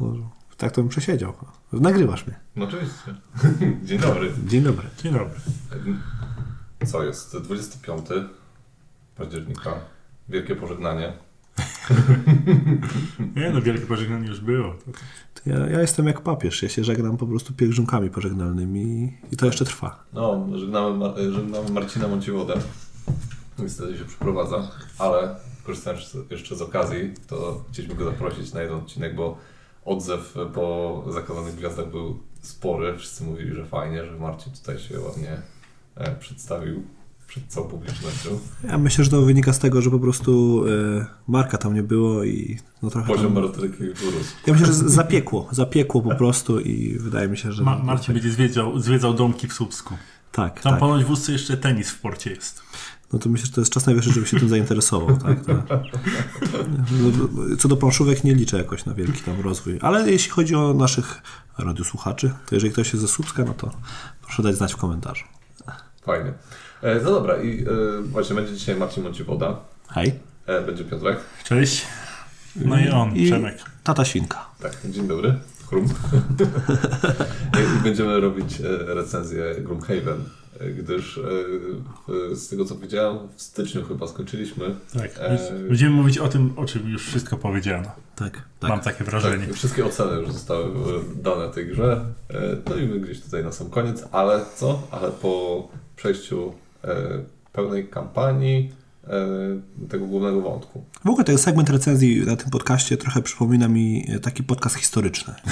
No, tak to bym przesiedział. Nagrywasz mnie. No oczywiście. Dzień dobry. Dzień dobry. Dzień dobry. Co jest? 25 października. Wielkie pożegnanie. Nie no, wielkie pożegnanie już było. Ja, ja jestem jak papież. Ja się żegnam po prostu pielgrzymkami pożegnalnymi i to jeszcze trwa. No, żegnamy, Mar- żegnamy Marcina Mąciwodę. Niestety się przeprowadza, ale korzystając jeszcze z okazji, to chcieliśmy go zaprosić na jeden odcinek, bo odzew po Zakazanych Gwiazdach był spory. Wszyscy mówili, że fajnie, że Marcin tutaj się ładnie e, przedstawił przed całą publicznością. Ja myślę, że to wynika z tego, że po prostu e, Marka tam nie było i no trochę Poziom tam... merytoryki wyrósł. Ja myślę, że zapiekło. Zapiekło po prostu i wydaje mi się, że... Ma, Marcin będzie zwiedzał, zwiedzał domki w Słupsku. Tak, Tam tak. ponoć w Ustce jeszcze tenis w porcie jest. No to myślę, że to jest czas najwyższy, żeby się tym zainteresował. Tak, tak. Co do planszówek nie liczę jakoś na wielki tam rozwój. Ale jeśli chodzi o naszych radiosłuchaczy, to jeżeli ktoś ze Słupska, no to proszę dać znać w komentarzu. Fajnie. E, no dobra, i e, właśnie będzie dzisiaj Marcin Mąciwoda, Hej. e, będzie Piotrek. Cześć. No i on, I Przemek. tata świnka. Tak, dzień dobry. Chrum. I będziemy robić recenzję Gloomhaven, e, gdyż e, z tego co widziałem, w styczniu chyba skończyliśmy. Tak. E, Będziemy mówić o tym, o czym już wszystko powiedziano. Tak, tak. Mam takie wrażenie. Tak, wszystkie oceny już zostały e, dane tej grze. No i my gdzieś tutaj na sam koniec, ale co? Ale po przejściu pełnej kampanii tego głównego wątku. W ogóle ten segment recenzji na tym podcaście trochę przypomina mi taki podcast historyczny.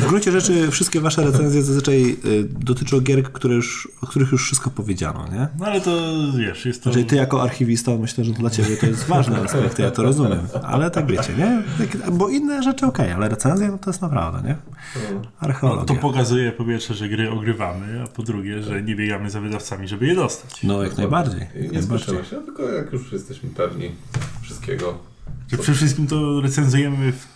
W gruncie rzeczy wszystkie wasze recenzje zazwyczaj y, dotyczą gier, które już, o których już wszystko powiedziano. Nie? No ale to wiesz, jest to... Znaczy ty jako archiwista myślę, że dla ciebie to jest ważny aspekt, ja to rozumiem. Ale tak wiecie, nie? Tak, Bo inne rzeczy okej, ale recenzje no to jest naprawdę, nie? No, Archeologia. to pokazuje po pierwsze, że gry ogrywamy, a po drugie, że nie biegamy za wydawcami, żeby je dostać. No jak najbardziej. Jak najbardziej. Się, tylko jak już jesteśmy pewni wszystkiego. Że przede wszystkim to recenzujemy w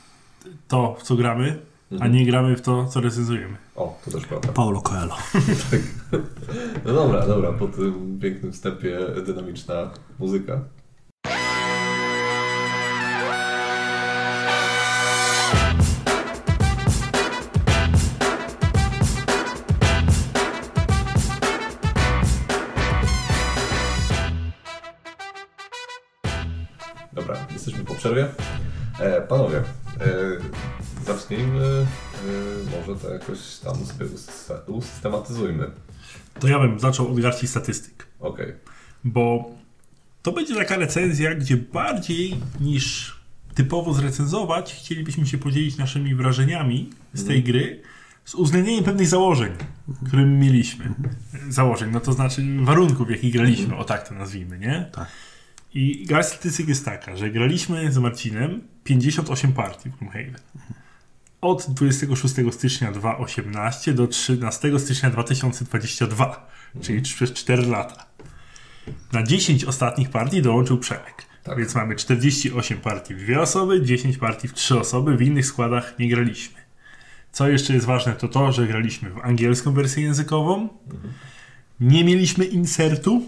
to, w co gramy, a nie gramy w to, co recenzujemy. O, to też prawda. Paulo Coelho. No dobra, dobra, po tym pięknym wstępie dynamiczna muzyka. Może to jakoś tam usystematyzujmy. To ja bym zaczął od garści statystyk. Okej. bo to będzie taka recenzja, gdzie bardziej niż typowo zrecenzować, chcielibyśmy się podzielić naszymi wrażeniami z tej gry, z uwzględnieniem pewnych założeń, które mieliśmy. Założeń, no to znaczy warunków, w jakich graliśmy, o tak to nazwijmy, nie? Tak. I garść statystyk jest taka, że graliśmy z Marcinem 58 partii w Gloomhaven. Od 26 stycznia 2018 do 13 stycznia 2022, czyli przez 4 lata. Na 10 ostatnich partii dołączył Przemek. Tak. Więc mamy 48 partii w dwie osoby, 10 partii w trzy osoby, w innych składach nie graliśmy. Co jeszcze jest ważne, to to, że graliśmy w angielską wersję językową, nie mieliśmy insertu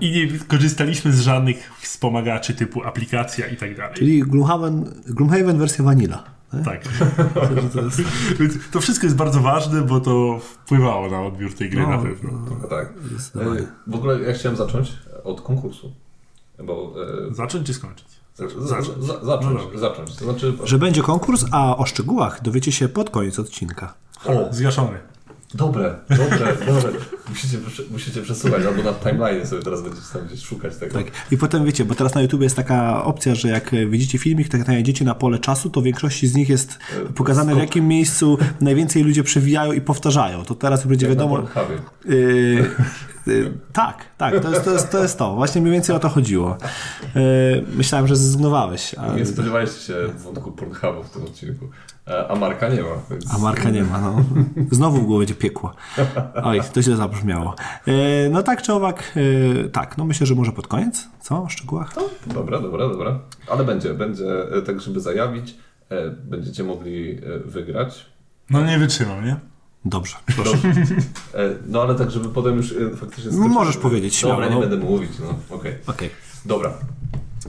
i nie korzystaliśmy z żadnych wspomagaczy typu aplikacja i tak dalej. Czyli Gloomhaven, Gloomhaven wersja vanilla. Nie? Tak. To jest- Więc to wszystko jest bardzo ważne, bo to wpływało na odbiór tej gry No, na pewno. No tak. Zdecydowanie. E, W ogóle ja chciałem zacząć od konkursu. Bo. E, Zacząć czy skończyć? za, za, zacząć. za, zacząć, No zacząć. To znaczy. Że będzie konkurs, a o szczegółach dowiecie się pod koniec odcinka. O, Zgaszony. Dobre, dobre, dobre. Musicie, musicie przesuwać, albo na timeline sobie teraz będziecie tam gdzieś szukać tego. Tak. I potem wiecie, bo teraz na YouTube jest taka opcja, że jak widzicie filmik, tak najedziecie na pole czasu, to w większości z nich jest pokazane w skok. jakim miejscu najwięcej ludzie przewijają i powtarzają. To teraz będzie Jak na wiadomo. Yy, tak, tak, to jest, to, jest, to jest to. Właśnie mniej więcej o to chodziło. Yy, myślałem, że zrezygnowałeś, a, Nie spodziewaliście się wątku Pornhubu w tym odcinku. E, A Marka nie ma. Więc... a Marka nie ma. No. Znowu w głowie będzie piekło. Oj, to źle zabrzmiało. Yy, no tak czy owak, tak, no myślę, że może pod koniec, co? O szczegółach? Dobra, dobra, dobra. Ale będzie, będzie e, tak, żeby zajawić. e, Będziecie mogli wygrać. No nie wytrzymam, nie? Dobrze. Dobrze. E, No ale tak, żeby potem już e, faktycznie... skończyć. Możesz powiedzieć, śmiało, Dobra, nie no. będę mówić, no okej. Okej. Dobra.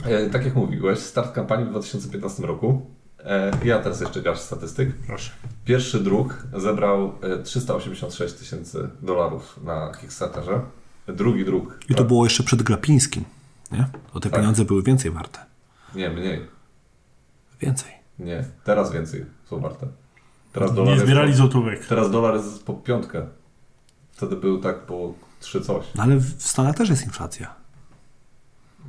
E, tak jak mówiłeś, start kampanii w 2015 roku. E, ja teraz jeszcze garść statystyk. Proszę. Pierwszy druk zebrał e, 386 tysięcy dolarów na Kickstarterze. Drugi druk. I to było jeszcze przed Glapińskim, nie? To te Tak. pieniądze były więcej warte. Nie, mniej. Więcej. Nie, teraz więcej są warte. Teraz dolar, Nie zbierali złotówek. teraz dolar jest po piątkę. Wtedy był tak po trzy coś. No ale w Stanach też jest inflacja.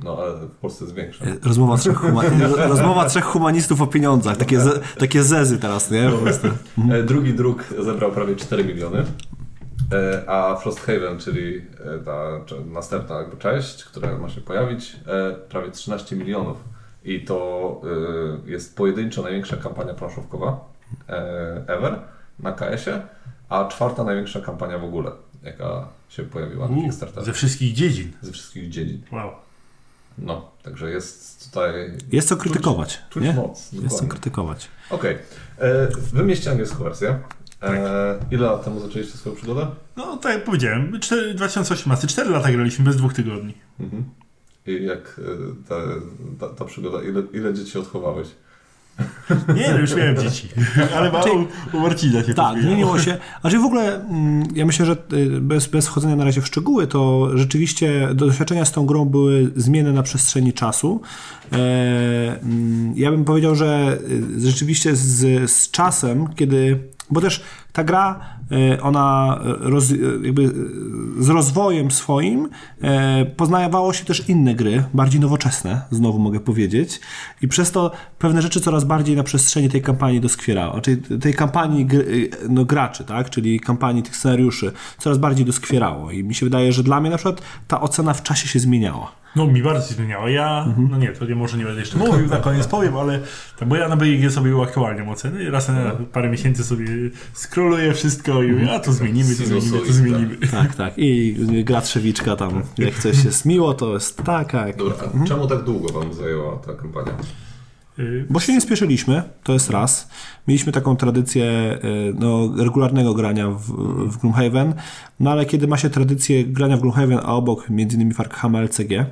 No ale w Polsce jest większa. E, Rozmowa trzech, rozmowa trzech humanistów o pieniądzach. Takie, ze, takie zezy teraz, nie? Prostu. E, Drugi druk zebrał prawie 4 miliony. E, A Frosthaven, czyli ta następna jakby część, która ma się pojawić, prawie 13 milionów. I to jest pojedynczo największa kampania planszówkowa ever na KS-ie, a czwarta największa kampania w ogóle, jaka się pojawiła na Kickstarterze. ze wszystkich dziedzin. Ze wszystkich dziedzin. Wow. No, także jest tutaj... Jest co krytykować, Czuć nie? moc. Jest co dokładnie. krytykować. Okej. E, Wy mieście angielską wersję. E, ile lat temu zaczęliście swoją przygodę? No tak jak powiedziałem, 4, 2018, 4 lata graliśmy bez dwóch tygodni. Mhm. I jak e, ta, ta, ta przygoda, ile, ile dzieci odchowałeś? Nie, no już miałem dzieci. Ale ma, u, u Marcina się Tak, zmieniło. się. Znaczy w ogóle mm, ja myślę, że y, bez, bez wchodzenia na razie w szczegóły, to rzeczywiście doświadczenia z tą grą były zmienne na przestrzeni czasu. E, mm, ja bym powiedział, że y, rzeczywiście z, z czasem, kiedy. Bo też ta gra, ona roz, y, jakby z rozwojem swoim e, poznawało się też inne gry, bardziej nowoczesne, znowu mogę powiedzieć. I przez to pewne rzeczy coraz bardziej na przestrzeni tej kampanii doskwierały. Czyli tej kampanii no, graczy, tak? czyli kampanii tych scenariuszy, coraz bardziej doskwierało. I mi się wydaje, że dla mnie na przykład ta ocena w czasie się zmieniała. No mi bardzo się zmieniała. Ja, Mhm. no nie, to nie, może nie będę jeszcze mówił, na koniec powiem, ale to, bo ja na BGG sobie uaktualniam oceny. Raz na parę miesięcy sobie scrolluję wszystko i mówię, a to zmienimy, to zmienimy, to zmienimy. Tak, tak. I gra trzewiczka tam, jak coś jest miło, to jest taka. Jak... Dobra, a czemu tak długo Wam zajęła ta kampania? Y, Bo się nie spieszyliśmy, to jest raz. Mieliśmy taką tradycję y, no, regularnego grania w, w Gloomhaven, no ale kiedy ma się tradycję grania w Gloomhaven, a obok między innymi Farkham LCG,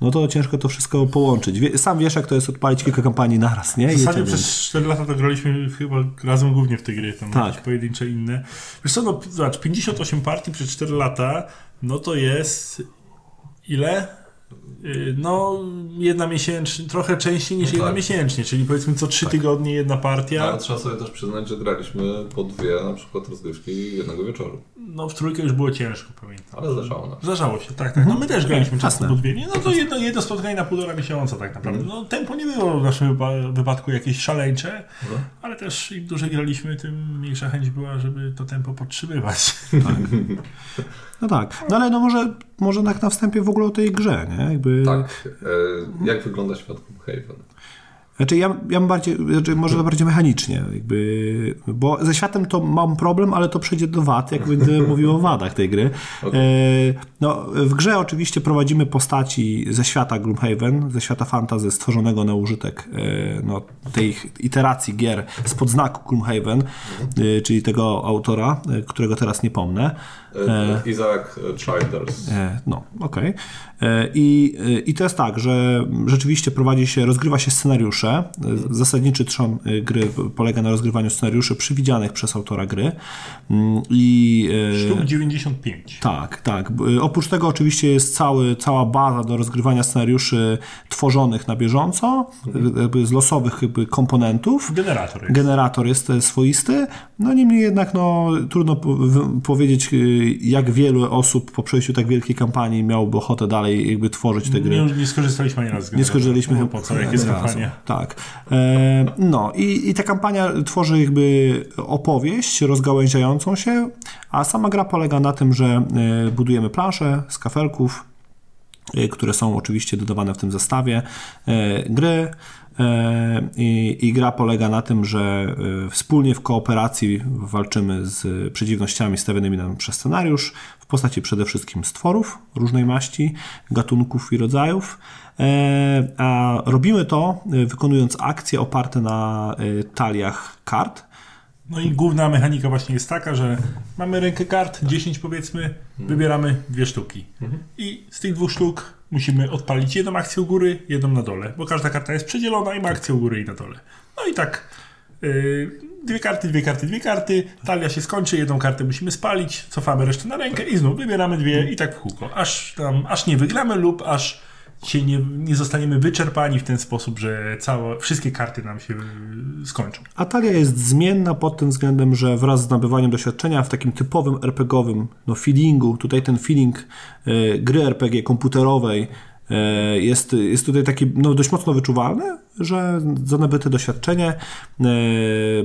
no to ciężko to wszystko połączyć. Wie, sam wiesz, jak to jest odpalić kilka kampanii naraz, nie? W zasadzie przez 4 lata to graliśmy chyba razem głównie w te gry, tam Tak. pojedyncze inne. Wiesz co, no zobacz, 58 partii przez 4 lata, no to jest ile? Y, No, jedna miesięcznie, trochę częściej niż No jedna tak. miesięcznie, czyli powiedzmy co 3 tygodnie jedna partia. Ale trzeba sobie też przyznać, że graliśmy po dwie na przykład rozgrywki jednego wieczoru. No w trójkę już było ciężko, pamiętam. Ale zdarzało nam. się. Zdarzało się, tak, tak. No my też graliśmy często Jasne. po dwie. Nie, No to jedno, jedno spotkanie na półtora miesiąca tak naprawdę. No tempo nie było w naszym wypa- wypadku jakieś szaleńcze, Mhm. ale też im dłużej graliśmy, tym mniejsza chęć była, żeby to tempo podtrzymywać. No tak, no ale no może, może tak na wstępie w ogóle o tej grze, nie? Jakby... Tak. E, jak wygląda świat Haven? Znaczy ja, ja mam bardziej, znaczy może to bardziej mechanicznie, jakby, bo ze światem to mam problem, ale to przejdzie do wad, jak będę mówił o wadach tej gry. Okej. E, no, w grze oczywiście prowadzimy postaci ze świata Gloomhaven, ze świata fantasy stworzonego na użytek e, no, tej iteracji gier spod znaku Gloomhaven, e, czyli tego autora, którego teraz nie pomnę. E, Isaac Childers. E, No, okej. E, I, I to jest tak, że rzeczywiście prowadzi się, rozgrywa się scenariusze. Zasadniczy trzon gry polega na rozgrywaniu scenariuszy przewidzianych przez autora gry. Mm, I Sztuk 95. tak, tak. Oprócz tego oczywiście jest cały, cała baza do rozgrywania scenariuszy tworzonych na bieżąco, jakby z losowych jakby komponentów. Generator jest. Generator jest swoisty, no niemniej jednak no, trudno powiedzieć, jak wielu osób po przejściu tak wielkiej kampanii miałoby ochotę dalej jakby tworzyć te gry. nie, nie skorzystaliśmy ani razu Nie skorzystaliśmy No, chyba po co, jak jest kampania. Tak. E, no i, i ta kampania tworzy jakby opowieść rozgałęziającą się, a sama gra polega na tym, że e, budujemy plansze z kafelków, e, które są oczywiście dodawane w tym zestawie e, gry. E, I, I gra polega na tym, że e, wspólnie w kooperacji walczymy z przeciwnościami stawianymi nam przez scenariusz w postaci przede wszystkim stworów różnej maści, gatunków i rodzajów. E, A robimy to wykonując akcje oparte na taliach kart. No i główna mechanika właśnie jest taka, że mamy rękę kart, 10 powiedzmy, wybieramy dwie sztuki. I z tych dwóch sztuk musimy odpalić jedną akcję u góry, jedną na dole, bo każda karta jest przedzielona i ma akcję u góry i na dole. No i tak yy, dwie karty, dwie karty, dwie karty, talia się skończy, jedną kartę musimy spalić, cofamy resztę na rękę i znów wybieramy dwie i tak w kółko, aż, tam, aż nie wygramy lub aż się nie, nie zostaniemy wyczerpani w ten sposób, że całe, wszystkie karty nam się yy, skończą. A talia jest zmienna pod tym względem, że wraz z nabywaniem doświadczenia w takim typowym RPGowym no, feelingu, tutaj ten feeling e, gry RPG komputerowej jest, jest tutaj taki no, dość mocno wyczuwalny, że za nabyte doświadczenie e,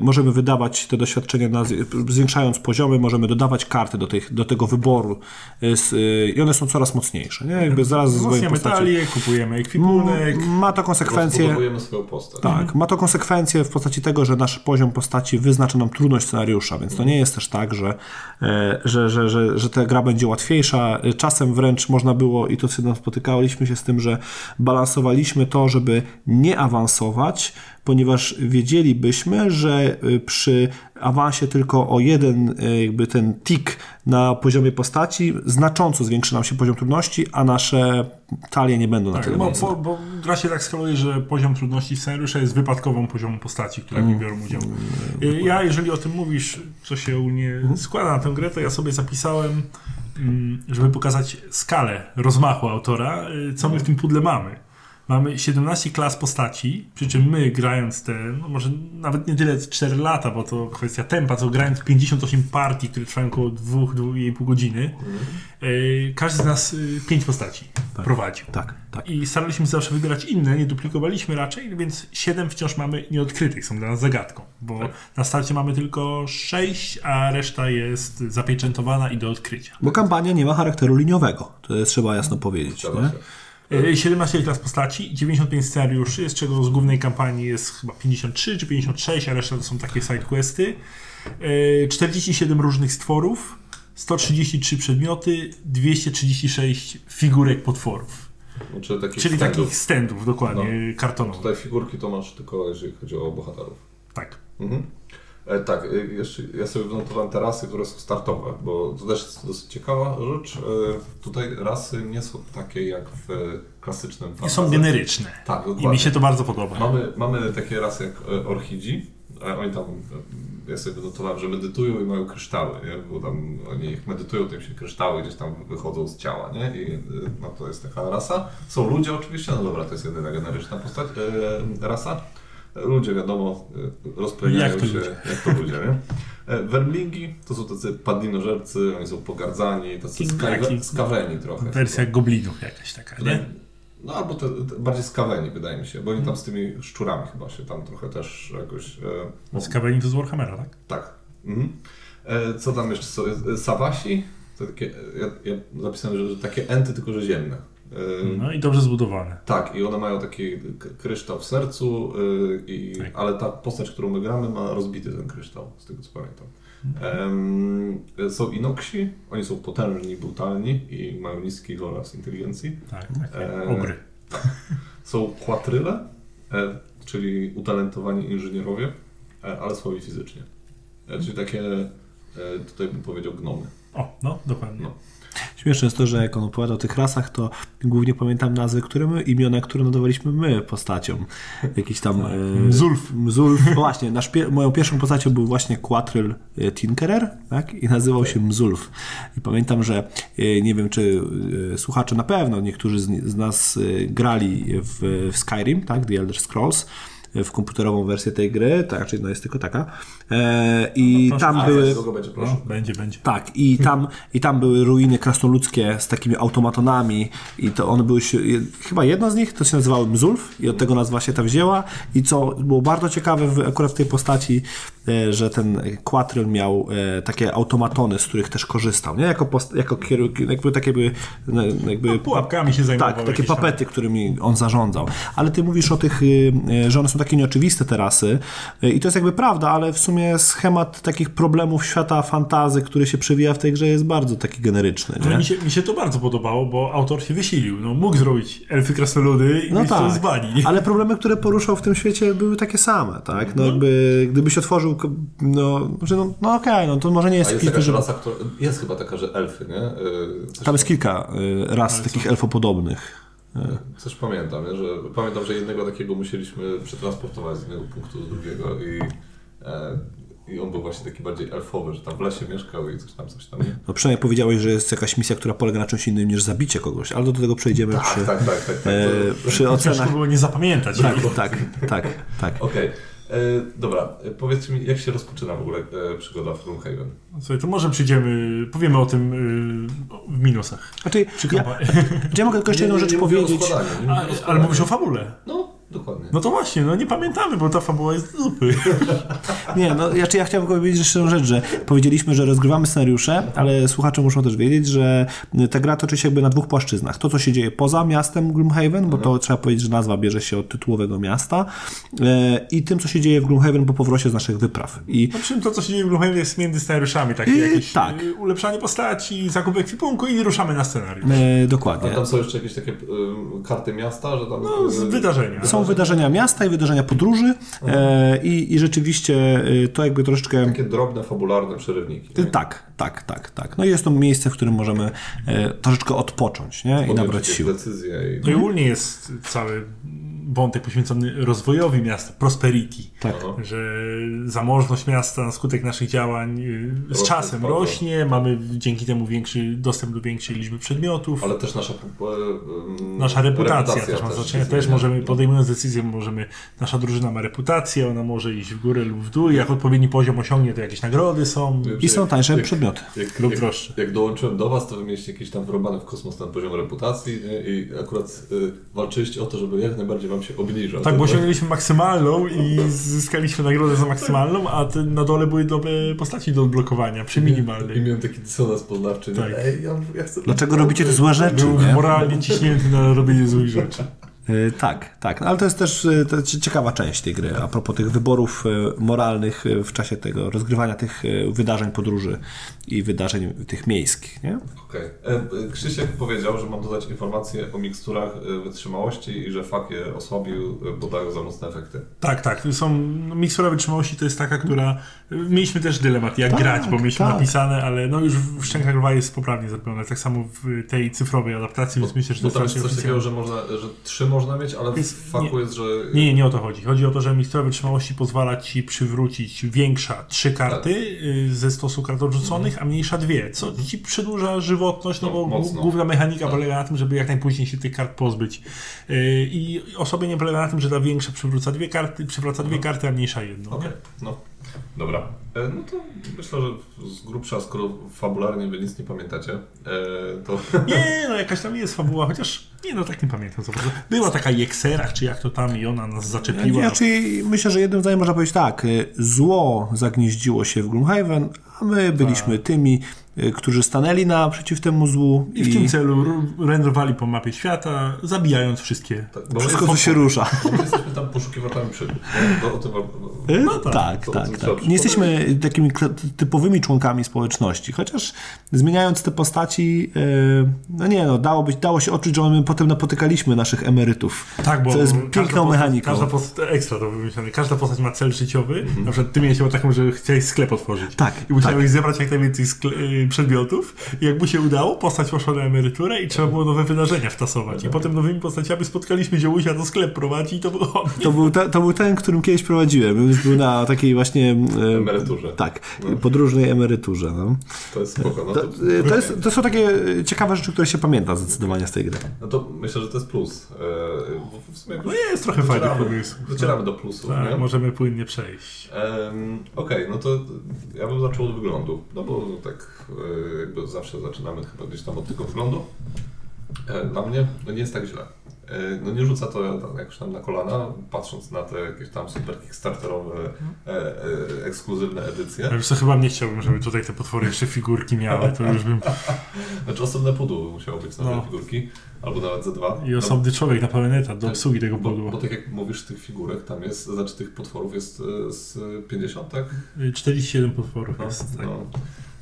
możemy wydawać te doświadczenia, na, zwiększając poziomy, możemy dodawać karty do, tych, do tego wyboru e, e, i one są coraz mocniejsze. Nie? Jakby zaraz z swojej Wzmacniamy postaci. talię, kupujemy ekwipunek. Ma to konsekwencje. Swoją postać. Tak, ma to konsekwencje w postaci tego, że nasz poziom postaci wyznacza nam trudność scenariusza, więc to nie jest też tak, że, e, że, że, że, że ta gra będzie łatwiejsza. E, Czasem wręcz można było, i to co spotykaliśmy się z tym, że balansowaliśmy to, żeby nie awansować, ponieważ wiedzielibyśmy, że e, przy awansie tylko o jeden e, jakby ten tik na poziomie postaci znacząco zwiększy nam się poziom trudności, a nasze talie nie będą na Tak, tyle bo, mocne. bo, bo gra się tak skaluje, że poziom trudności scenariusza jest wypadkową poziomem postaci, które Mm. biorą udział. Y, Ja, jeżeli o tym mówisz, co się u mnie Mhm. składa na tę grę, to ja sobie zapisałem, żeby pokazać skalę rozmachu autora, y, co my w tym pudle mamy. Mamy 17 klas postaci, przy czym my grając te, no może nawet nie tyle 4 lata, bo to kwestia tempa, co grając 58 partii, które trwają około 2-2,5 godziny, y, każdy z nas 5 postaci prowadził. Tak, tak. I staraliśmy się zawsze wybierać inne, nie duplikowaliśmy raczej, więc 7 wciąż mamy nieodkrytych, są dla nas zagadką, bo Tak. na starcie mamy tylko 6, a reszta jest zapieczętowana i do odkrycia. Bo kampania nie ma charakteru liniowego. To jest, trzeba jasno powiedzieć. 17 klas postaci, 95 scenariuszy, z czego z głównej kampanii jest chyba 53 czy 56, a reszta to są takie sidequesty. Y, 47 różnych stworów, 133 przedmioty, 236 figurek potworów. Znaczy, takich Czyli standów. takich standów, dokładnie, kartonowych. Tutaj figurki to masz tylko, jeżeli chodzi o bohaterów. Tak. Mhm. E, tak, e, jeszcze ja sobie wynotowałem te rasy, które są startowe, bo to też jest dosyć ciekawa rzecz. E, tutaj rasy nie są takie jak w klasycznym I są fantasy. generyczne. Tak, I dokładnie. mi się to bardzo podoba. Mamy, mamy takie rasy jak orchidzi, a oni tam, ja sobie wynotowałem, że medytują i mają kryształy, nie? bo tam oni jak medytują, to im się kryształy gdzieś tam wychodzą z ciała, nie? I no, to jest taka rasa. Są ludzie oczywiście, no dobra, to jest jedyna generyczna postać, rasa. Ludzie, wiadomo, e, to się ludzie. jak to ludzie, nie? E, Wermlingi to są tacy padlinożercy, oni są pogardzani, tacy skawe, skaweni trochę. Wersja goblinów jakaś taka, nie? No albo te, te bardziej skaweni wydaje mi się, bo oni tam z tymi szczurami chyba się tam trochę też jakoś... E, no, Z Kaweli to z Warhammera, tak? tak. Mhm. E, co tam jeszcze są? E, Sawasi? To takie, e, ja, ja zapisałem, że, że takie enty, tylko że ziemne. E, No i dobrze zbudowane. Tak, i one mają taki kryształ w sercu, e, i, Tak. ale ta postać, którą my gramy, ma rozbity ten kryształ, z tego co pamiętam. Em, są inoksi, oni są potężni, brutalni i mają niski oraz inteligencji. Tak, Eee, ogry. Są kłatryle, e, czyli utalentowani inżynierowie, e, ale słabi fizycznie. Czyli takie, tutaj bym powiedział, gnomy. O, no, dokładnie. No. Śmieszne jest to, że jak on opowiada o tych rasach, to głównie pamiętam nazwy, które my, imiona, które nadawaliśmy my postaciom. Jakiś tam... e, Mzulf. Mzulf. Właśnie, nasz moją pierwszą postacią był właśnie Quatryl e, Tinkerer, tak? I nazywał się Mzulf. I pamiętam, że e, nie wiem, czy e, słuchacze na pewno, niektórzy z, nas grali w, w Skyrim, tak? The Elder Scrolls w komputerową wersję tej gry, tak, czyli no jest tylko taka. E, I No, proszę, tam A, były... niedługo będzie, proszę. No, będzie, będzie. Tak, i tam, i tam były ruiny krasnoludzkie z takimi automatonami i to one były, się, chyba jedno z nich to się nazywało Mzulf i od tego nazwa się ta wzięła i co było bardzo ciekawe w, akurat w tej postaci, że ten Quatryl miał e, takie automatony, z których też korzystał, nie? Jako, post, jako kieru- jakby takie no, jakby No, pułapkami się zajmował. tak, takie jakieś tam. papety, którymi on zarządzał. Ale ty mówisz o tych, y, y, że one są takie nieoczywiste terasy y, i to jest jakby prawda, ale w sumie schemat takich problemów świata fantazy, który się przewija w tej grze jest bardzo taki generyczny. Ale Nie? mi się, mi się to bardzo podobało, bo autor się wysilił. No, mógł zrobić elfy krasnoludy i No mieć to z tak, bani. ale problemy, które poruszał w tym świecie były takie same, tak? No jakby, gdybyś otworzył, no, że no, no okej, no to może nie jest A jest jakaś rasa, która... Jest chyba taka, że elfy, nie? E, coś Tam jest kilka y, ras takich elfopodobnych. Coś pamiętam, nie? że pamiętam, że jednego takiego musieliśmy przetransportować z jednego punktu do drugiego i, e, i on był właśnie taki bardziej elfowy, że tam w lesie mieszkał i coś tam, coś tam. Nie? No przynajmniej powiedziałeś, że jest jakaś misja, która polega na czymś innym niż zabicie kogoś, ale do tego przejdziemy Tak, przy, tak, tak, tak. tak. e, przy Ciężko ocenach. było nie zapamiętać. Tak, tak, tak, tak. Okej, E, dobra, e, powiedzcie mi, jak się rozpoczyna w ogóle e, przygoda w Gloomhaven? Słuchaj, to może przyjdziemy, powiemy o tym w minusach. Znaczy, Przy ja, kampanii. ja mogę tylko jeszcze jedną rzecz mówię o powiedzieć. nie mówię A, o ale mówisz o fabule. No, dokładnie. No to właśnie, no nie pamiętamy, bo ta fabuła jest z dupy. Nie, no ja, czy ja chciałem powiedzieć jeszcze jedną rzecz, że powiedzieliśmy, że rozgrywamy scenariusze, ale słuchacze muszą też wiedzieć, że ta gra toczy się jakby na dwóch płaszczyznach. To, co się dzieje poza miastem Gloomhaven, bo to trzeba powiedzieć, że nazwa bierze się od tytułowego miasta e, i tym, co się dzieje w Gloomhaven po powrocie z naszych wypraw. I No przy czym to, co się dzieje w Gloomhaven jest między scenariuszami, takie jakieś tak. y, ulepszanie postaci, zakup ekwipunku i ruszamy na scenariusz. e, A dokładnie. tam są jeszcze jakieś takie e, karty miasta, że tam... No, z e, wydarzenia. Są wydarzenia miasta i wydarzenia podróży e, i, i rzeczywiście e, to jakby troszeczkę... Takie drobne, fabularne przerywniki. nie? Tak, tak, tak, tak. No i jest to miejsce, w którym możemy e, troszeczkę odpocząć nie? i nabrać sił. decyzje i... No i ogólnie jest cały wątek poświęcony rozwojowi miasta, prosperity. Tak. Że zamożność miasta na skutek naszych działań y, z Rośnie, czasem spada. rośnie, mamy dzięki temu większy dostęp do większej liczby przedmiotów. Ale też nasza... em, Nasza reputacja, też ma znaczenie. Też możemy, podejmując decyzję, możemy, nasza drużyna ma reputację, ona może iść w górę lub w dół. Jak odpowiedni poziom osiągnie, to jakieś nagrody są. I są tańsze Jak- przedmioty. Jak, Lub jak, droższe. jak dołączyłem do Was, to Wy mieliście jakiś tam wyrobany w kosmos ten poziom reputacji i akurat y, walczyliście o to, żeby jak najbardziej Wam się obniżał. Tak, bo osiągnęliśmy maksymalną i zyskaliśmy nagrodę za maksymalną, a te, na dole były nowe postaci do odblokowania przy I minimalnej. miałem taki dysonans poznawczy. nie? Tak. Ej, ja, ja chcę Dlaczego robicie te złe rzeczy? Był Nie? moralnie ciśnięty na robienie złych rzeczy. E, Tak, tak. No, ale to jest też e, to jest ciekawa część tej gry. A propos tych wyborów e, moralnych w czasie tego rozgrywania tych wydarzeń podróży i wydarzeń tych miejskich, nie? Okej. E, Krzysiek powiedział, że mam dodać informacje o miksturach wytrzymałości i że fak je osłabił, bo dają za mocne efekty. Tak, tak. Są, no, mikstura wytrzymałości to jest taka, która... Mieliśmy też dylemat, jak Tak, grać, bo mieliśmy tak. napisane, ale no już w Szczękach Lwa jest poprawnie zrobione. Tak samo w tej cyfrowej adaptacji, więc myślę, że to Bo jest jest coś takiego, że można, że trzy można mieć, ale w Jest- faku nie. jest, że... Nie, nie, nie o to chodzi. Chodzi o to, że mikstura wytrzymałości pozwala ci przywrócić większa trzy karty y, ze stosu kart odrzuconych, a mniejsza dwie, co ci przedłuża żywotność, no No, bo mocno. główna mechanika Tak. polega na tym, żeby jak najpóźniej się tych kart pozbyć. Y, I osłabienie polega na tym, że ta większa przywraca dwie karty, przywraca dwie karty, a mniejsza jedną. Nie? no. Dobra. E, No to myślę, że z grubsza, skoro fabularnie wy nic nie pamiętacie, e, to... Nie, no jakaś tam jest fabuła, chociaż nie, no tak nie pamiętam co. Była taka Jekserach, czy jak to tam i ona nas zaczepiła. Znaczy, myślę, że jednym zdaniem można powiedzieć tak. e, Zło zagnieździło się w Gloomhaven, a my byliśmy tymi, e, którzy stanęli naprzeciw temu złu I w tym celu wędrowali po mapie świata, zabijając wszystkie. Tak, wszystko, co się rusza. bo my jesteśmy tam poszukiwaczami przygód. No, tym, E, No tak. tak, To- tak, tak. Nie jesteśmy takimi typowymi członkami społeczności, chociaż zmieniając te postaci, e, no nie no, dało, być, dało się odczuć, że my potem napotykaliśmy naszych emerytów. Tak, bo Co jest każda piękną postać- mechaniką. Każda postać, ekstra to wymyślone. Każda postać ma cel życiowy. Na przykład ty miałeś taką, że chciałeś sklep otworzyć. Tak, I musiałeś zebrać jak najwięcej y, przedmiotów. I jak mu się udało, postać poszła na emeryturę i trzeba było nowe wydarzenia wtasować. I potem nowymi postaciami spotkaliśmy ziołusia, to sklep prowadzi i to było... To był, te, to był ten, którym kiedyś prowadziłem. Już był na takiej właśnie... e, emeryturze. Tak, podróżnej emeryturze. No. To jest spoko. No To, to, e, to, jest, to są takie ciekawe rzeczy, które się pamięta zdecydowanie z tej gry. no to myślę, że to jest plus. E, w- sumie No jest trochę fajny docieramy, pomysł. docieramy do plusów. Tak, możemy płynnie przejść. Em, Okej, no to ja bym zaczął od wyglądu. No bo tak e, jakby zawsze zaczynamy chyba gdzieś tam od tego wyglądu. E, Dla mnie no nie jest tak źle. E, No nie rzuca to jakoś tam na kolana, patrząc na te jakieś tam super kickstarterowe, e, e, ekskluzywne edycje. Ja już chyba nie chciałbym, żeby tutaj te potwory jeszcze figurki miały, to już bym... Znaczy osobne pudło musiało być na te No. figurki, albo nawet ze dwa. I osobny człowiek na pełen etat do obsługi tego Bo, pudła. bo tak jak mówisz, tych figurek tam jest, znaczy tych potworów jest e, z 50, tak? 47 potworów No, jest. Tak. no.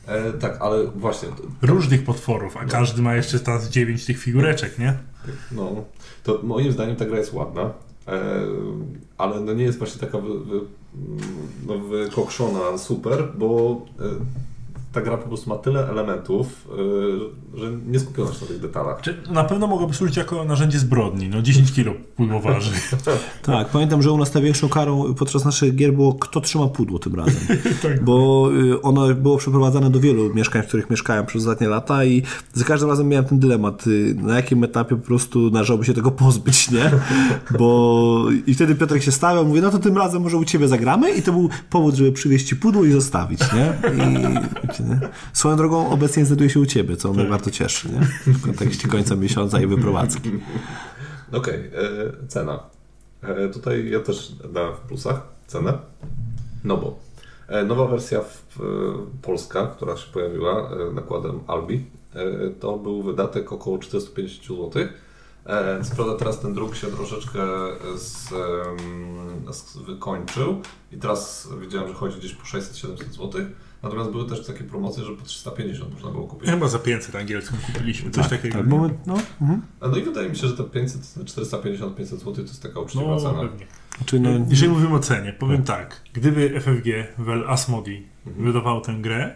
E, tak, ale właśnie, to, Różnych potworów, a każdy ma jeszcze teraz 9 tych figureczek, nie? no, to moim zdaniem ta gra jest ładna, e, ale no nie jest właśnie taka wy, wy, no, wykokszona super, bo e, ta gra po prostu ma tyle elementów, yy, że nie skupiono się na tych detalach. Czy na pewno mogłoby służyć jako narzędzie zbrodni. No 10 kilo pudło waży. Tak, pamiętam, że u nas największą karą podczas naszych gier było kto trzyma pudło tym razem. Tak. Bo y, ono było przeprowadzane do wielu mieszkań, w których mieszkałem przez ostatnie lata i za każdym razem miałem ten dylemat, y, na jakim etapie po prostu należałoby się tego pozbyć, nie? Bo i wtedy Piotrek się stawiał, mówi, no to tym razem może u Ciebie zagramy i to był powód, żeby przywieźć Ci pudło i zostawić, nie? I, nie? Swoją drogą obecnie znajduje się u Ciebie, co mnie bardzo cieszy, nie? W kontekście końca miesiąca i wyprowadzki. Okej, e, cena. E, tutaj ja też dałem w plusach cenę, no bo e, nowa wersja w, e, polska, która się pojawiła e, nakładem Albi, e, to był wydatek około 450 zł. E, Co prawda teraz ten druk się troszeczkę z, z, wykończył i teraz widziałem, że chodzi gdzieś po 600-700 zł. Natomiast były też takie promocje, że po 350 można było kupić. Chyba za 500 angielską kupiliśmy, coś takiego. Tak, moment, no, mhm. A No i wydaje mi się, że te 500, 450-500 zł to jest taka uczciwa No, cena. pewnie. Znaczy, no, Jeżeli mówimy o cenie, powiem tak. Gdyby FFG, Well Asmodi, Mhm. wydawał tę grę,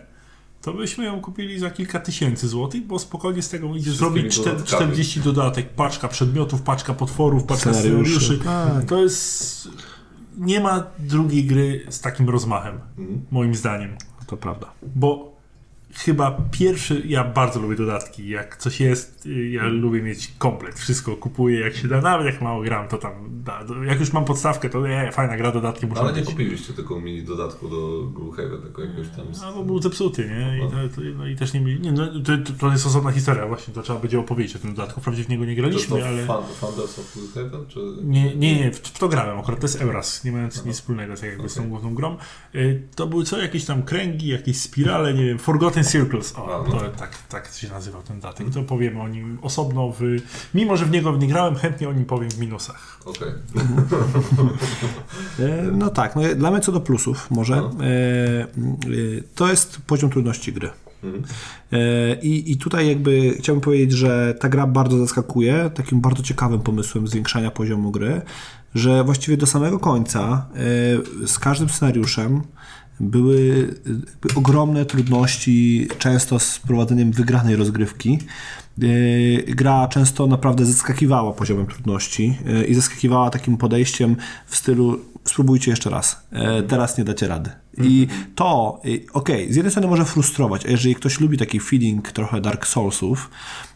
to byśmy ją kupili za kilka tysięcy złotych, bo spokojnie z tego idzie zrobić czter- dodatkami. 40 dodatek, paczka przedmiotów, paczka potworów, paczka Scenariuszy. scenariuszy. Tak. To jest... Nie ma drugiej gry z takim rozmachem, Mhm. moim zdaniem. To prawda. Bo chyba pierwszy, ja bardzo lubię dodatki. Jak coś jest, y, ja lubię mieć komplet. Wszystko kupuję jak się da, nawet jak mało gram, to tam da. Jak już mam podstawkę, to nie, fajna gra, dodatki muszą No, Ale nie kupiliście tylko mini dodatku do Gloomhaven, tylko jakiegoś tam... No, bo był zepsuty, nie? I, to, no, i też nie mieli. Nie, no, to, to- jest osobna historia, właśnie. To trzeba będzie opowiedzieć o tym dodatku. Wprawdzie w niego nie Czy to graliśmy, ale. fan, Founders of Gloomhaven, czy... Nie, nie, nie, w, w to grałem akurat, to jest Euras, nie mając nic wspólnego tak jakby z tą główną grą. Y, To były co, jakieś tam kręgi, jakieś spirale, nie wiem, Forgotten Circles, o, A, no. to tak, tak się nazywał ten datek, to powiemy o nim osobno w... Mimo, że w niego nie grałem, chętnie o nim powiem w minusach. Okej. E, No tak, no, dla mnie co do plusów może, No. e, e, to jest poziom trudności gry. Mhm. I, I tutaj jakby chciałbym powiedzieć, że ta gra bardzo zaskakuje takim bardzo ciekawym pomysłem zwiększania poziomu gry, że właściwie do samego końca z każdym scenariuszem były jakby ogromne trudności, często z prowadzeniem wygranej rozgrywki. E, Gra często naprawdę zaskakiwała poziomem trudności e, i zaskakiwała takim podejściem w stylu spróbujcie jeszcze raz, e, teraz nie dacie rady. I to, y, okej, z jednej strony może frustrować, a jeżeli ktoś lubi taki feeling trochę Dark Soulsów,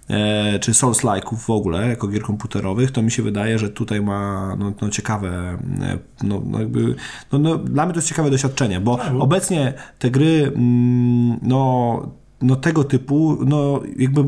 e, czy Souls-like'ów w ogóle, jako gier komputerowych, to mi się wydaje, że tutaj ma no, no ciekawe, e, no, no jakby, no, no, dla mnie to jest ciekawe doświadczenie, bo Tak, bo- obecnie te gry, mm, no, no tego typu, no jakby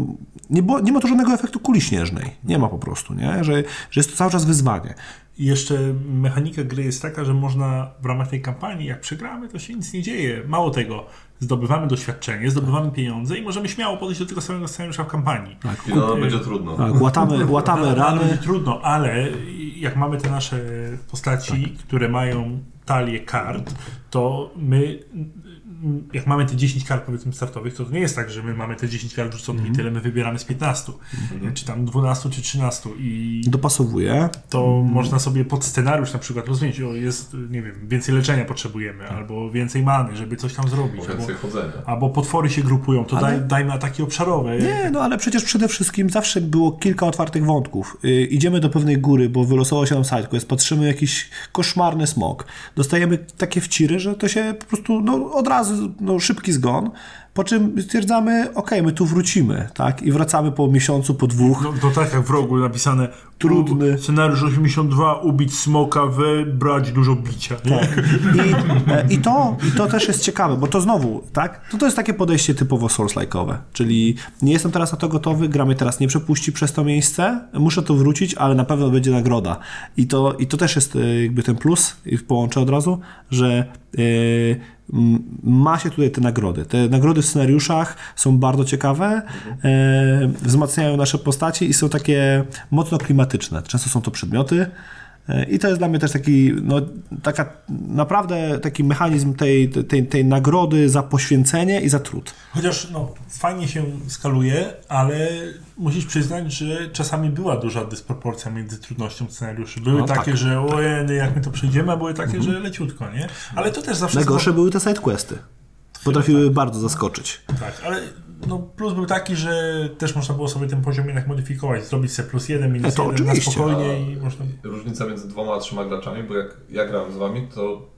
nie, było, nie ma tu żadnego efektu kuli śnieżnej. Nie ma po prostu, nie? Że, że jest to cały czas wyzwanie. I jeszcze mechanika gry jest taka, że można w ramach tej kampanii, jak przegramy, to się nic nie dzieje. Mało tego, zdobywamy doświadczenie, zdobywamy pieniądze i możemy śmiało podejść do tego samego scenariusza w kampanii. Tak, I no, będzie trudno. tak łatamy, łatamy Ale rany. będzie trudno, ale jak mamy te nasze postaci, które mają talię kart, to my jak mamy te 10 kart powiedzmy startowych, to, to nie jest tak, że my mamy te 10 kart rzuconych i tyle my wybieramy z 15, czy tam 12 czy 13 i Dopasowuje. to można sobie pod scenariusz na przykład rozwiązać, o jest, nie wiem, więcej leczenia potrzebujemy, albo więcej many, żeby coś tam zrobić, albo, albo potwory się grupują, to Ale- daj, dajmy ataki obszarowe. Nie, no ale przecież przede wszystkim zawsze było kilka otwartych wątków. Y, idziemy do pewnej góry, bo wylosował się nam sidequest, patrzymy jakiś koszmarny smok. Dostajemy takie wciry, że to się po prostu no, od razu no, szybki zgon. Po czym stwierdzamy, okej, my tu wrócimy, tak? I wracamy po miesiącu, po dwóch. No to tak jak w rogu napisane Trudny. Scenariusz 82, ubić smoka, wybrać dużo bicia. Tak. I, e, i, to, I to też jest ciekawe, bo to znowu, tak? To, to jest takie podejście typowo Souls-like'owe, czyli nie jestem teraz na to gotowy, gra mnie teraz nie przepuści przez to miejsce, muszę tu wrócić, ale na pewno będzie nagroda. I to, i to też jest e, jakby ten plus, i połączę od razu, że m, ma się tutaj te nagrody. Te nagrody w scenariuszach są bardzo ciekawe, e, wzmacniają nasze postacie i są takie mocno klimatyczne. Często są to przedmioty, I to jest dla mnie też taki, no, taka naprawdę taki mechanizm tej, tej, tej nagrody za poświęcenie i za trud. Chociaż no, fajnie się skaluje, ale musisz przyznać, że czasami była duża dysproporcja między trudnością scenariuszy. Były No, takie, tak. że ojej, jak my to przejdziemy, a były takie, że leciutko, nie? Ale to też zawsze... Najgorsze były te sidequesty. potrafiły bardzo zaskoczyć. Tak, ale no plus był taki, że też można było sobie ten poziom jednak modyfikować, zrobić sobie plus jeden, minus to jeden na spokojnie i można... Różnica między dwoma a trzema graczami, bo jak ja grałem z wami, to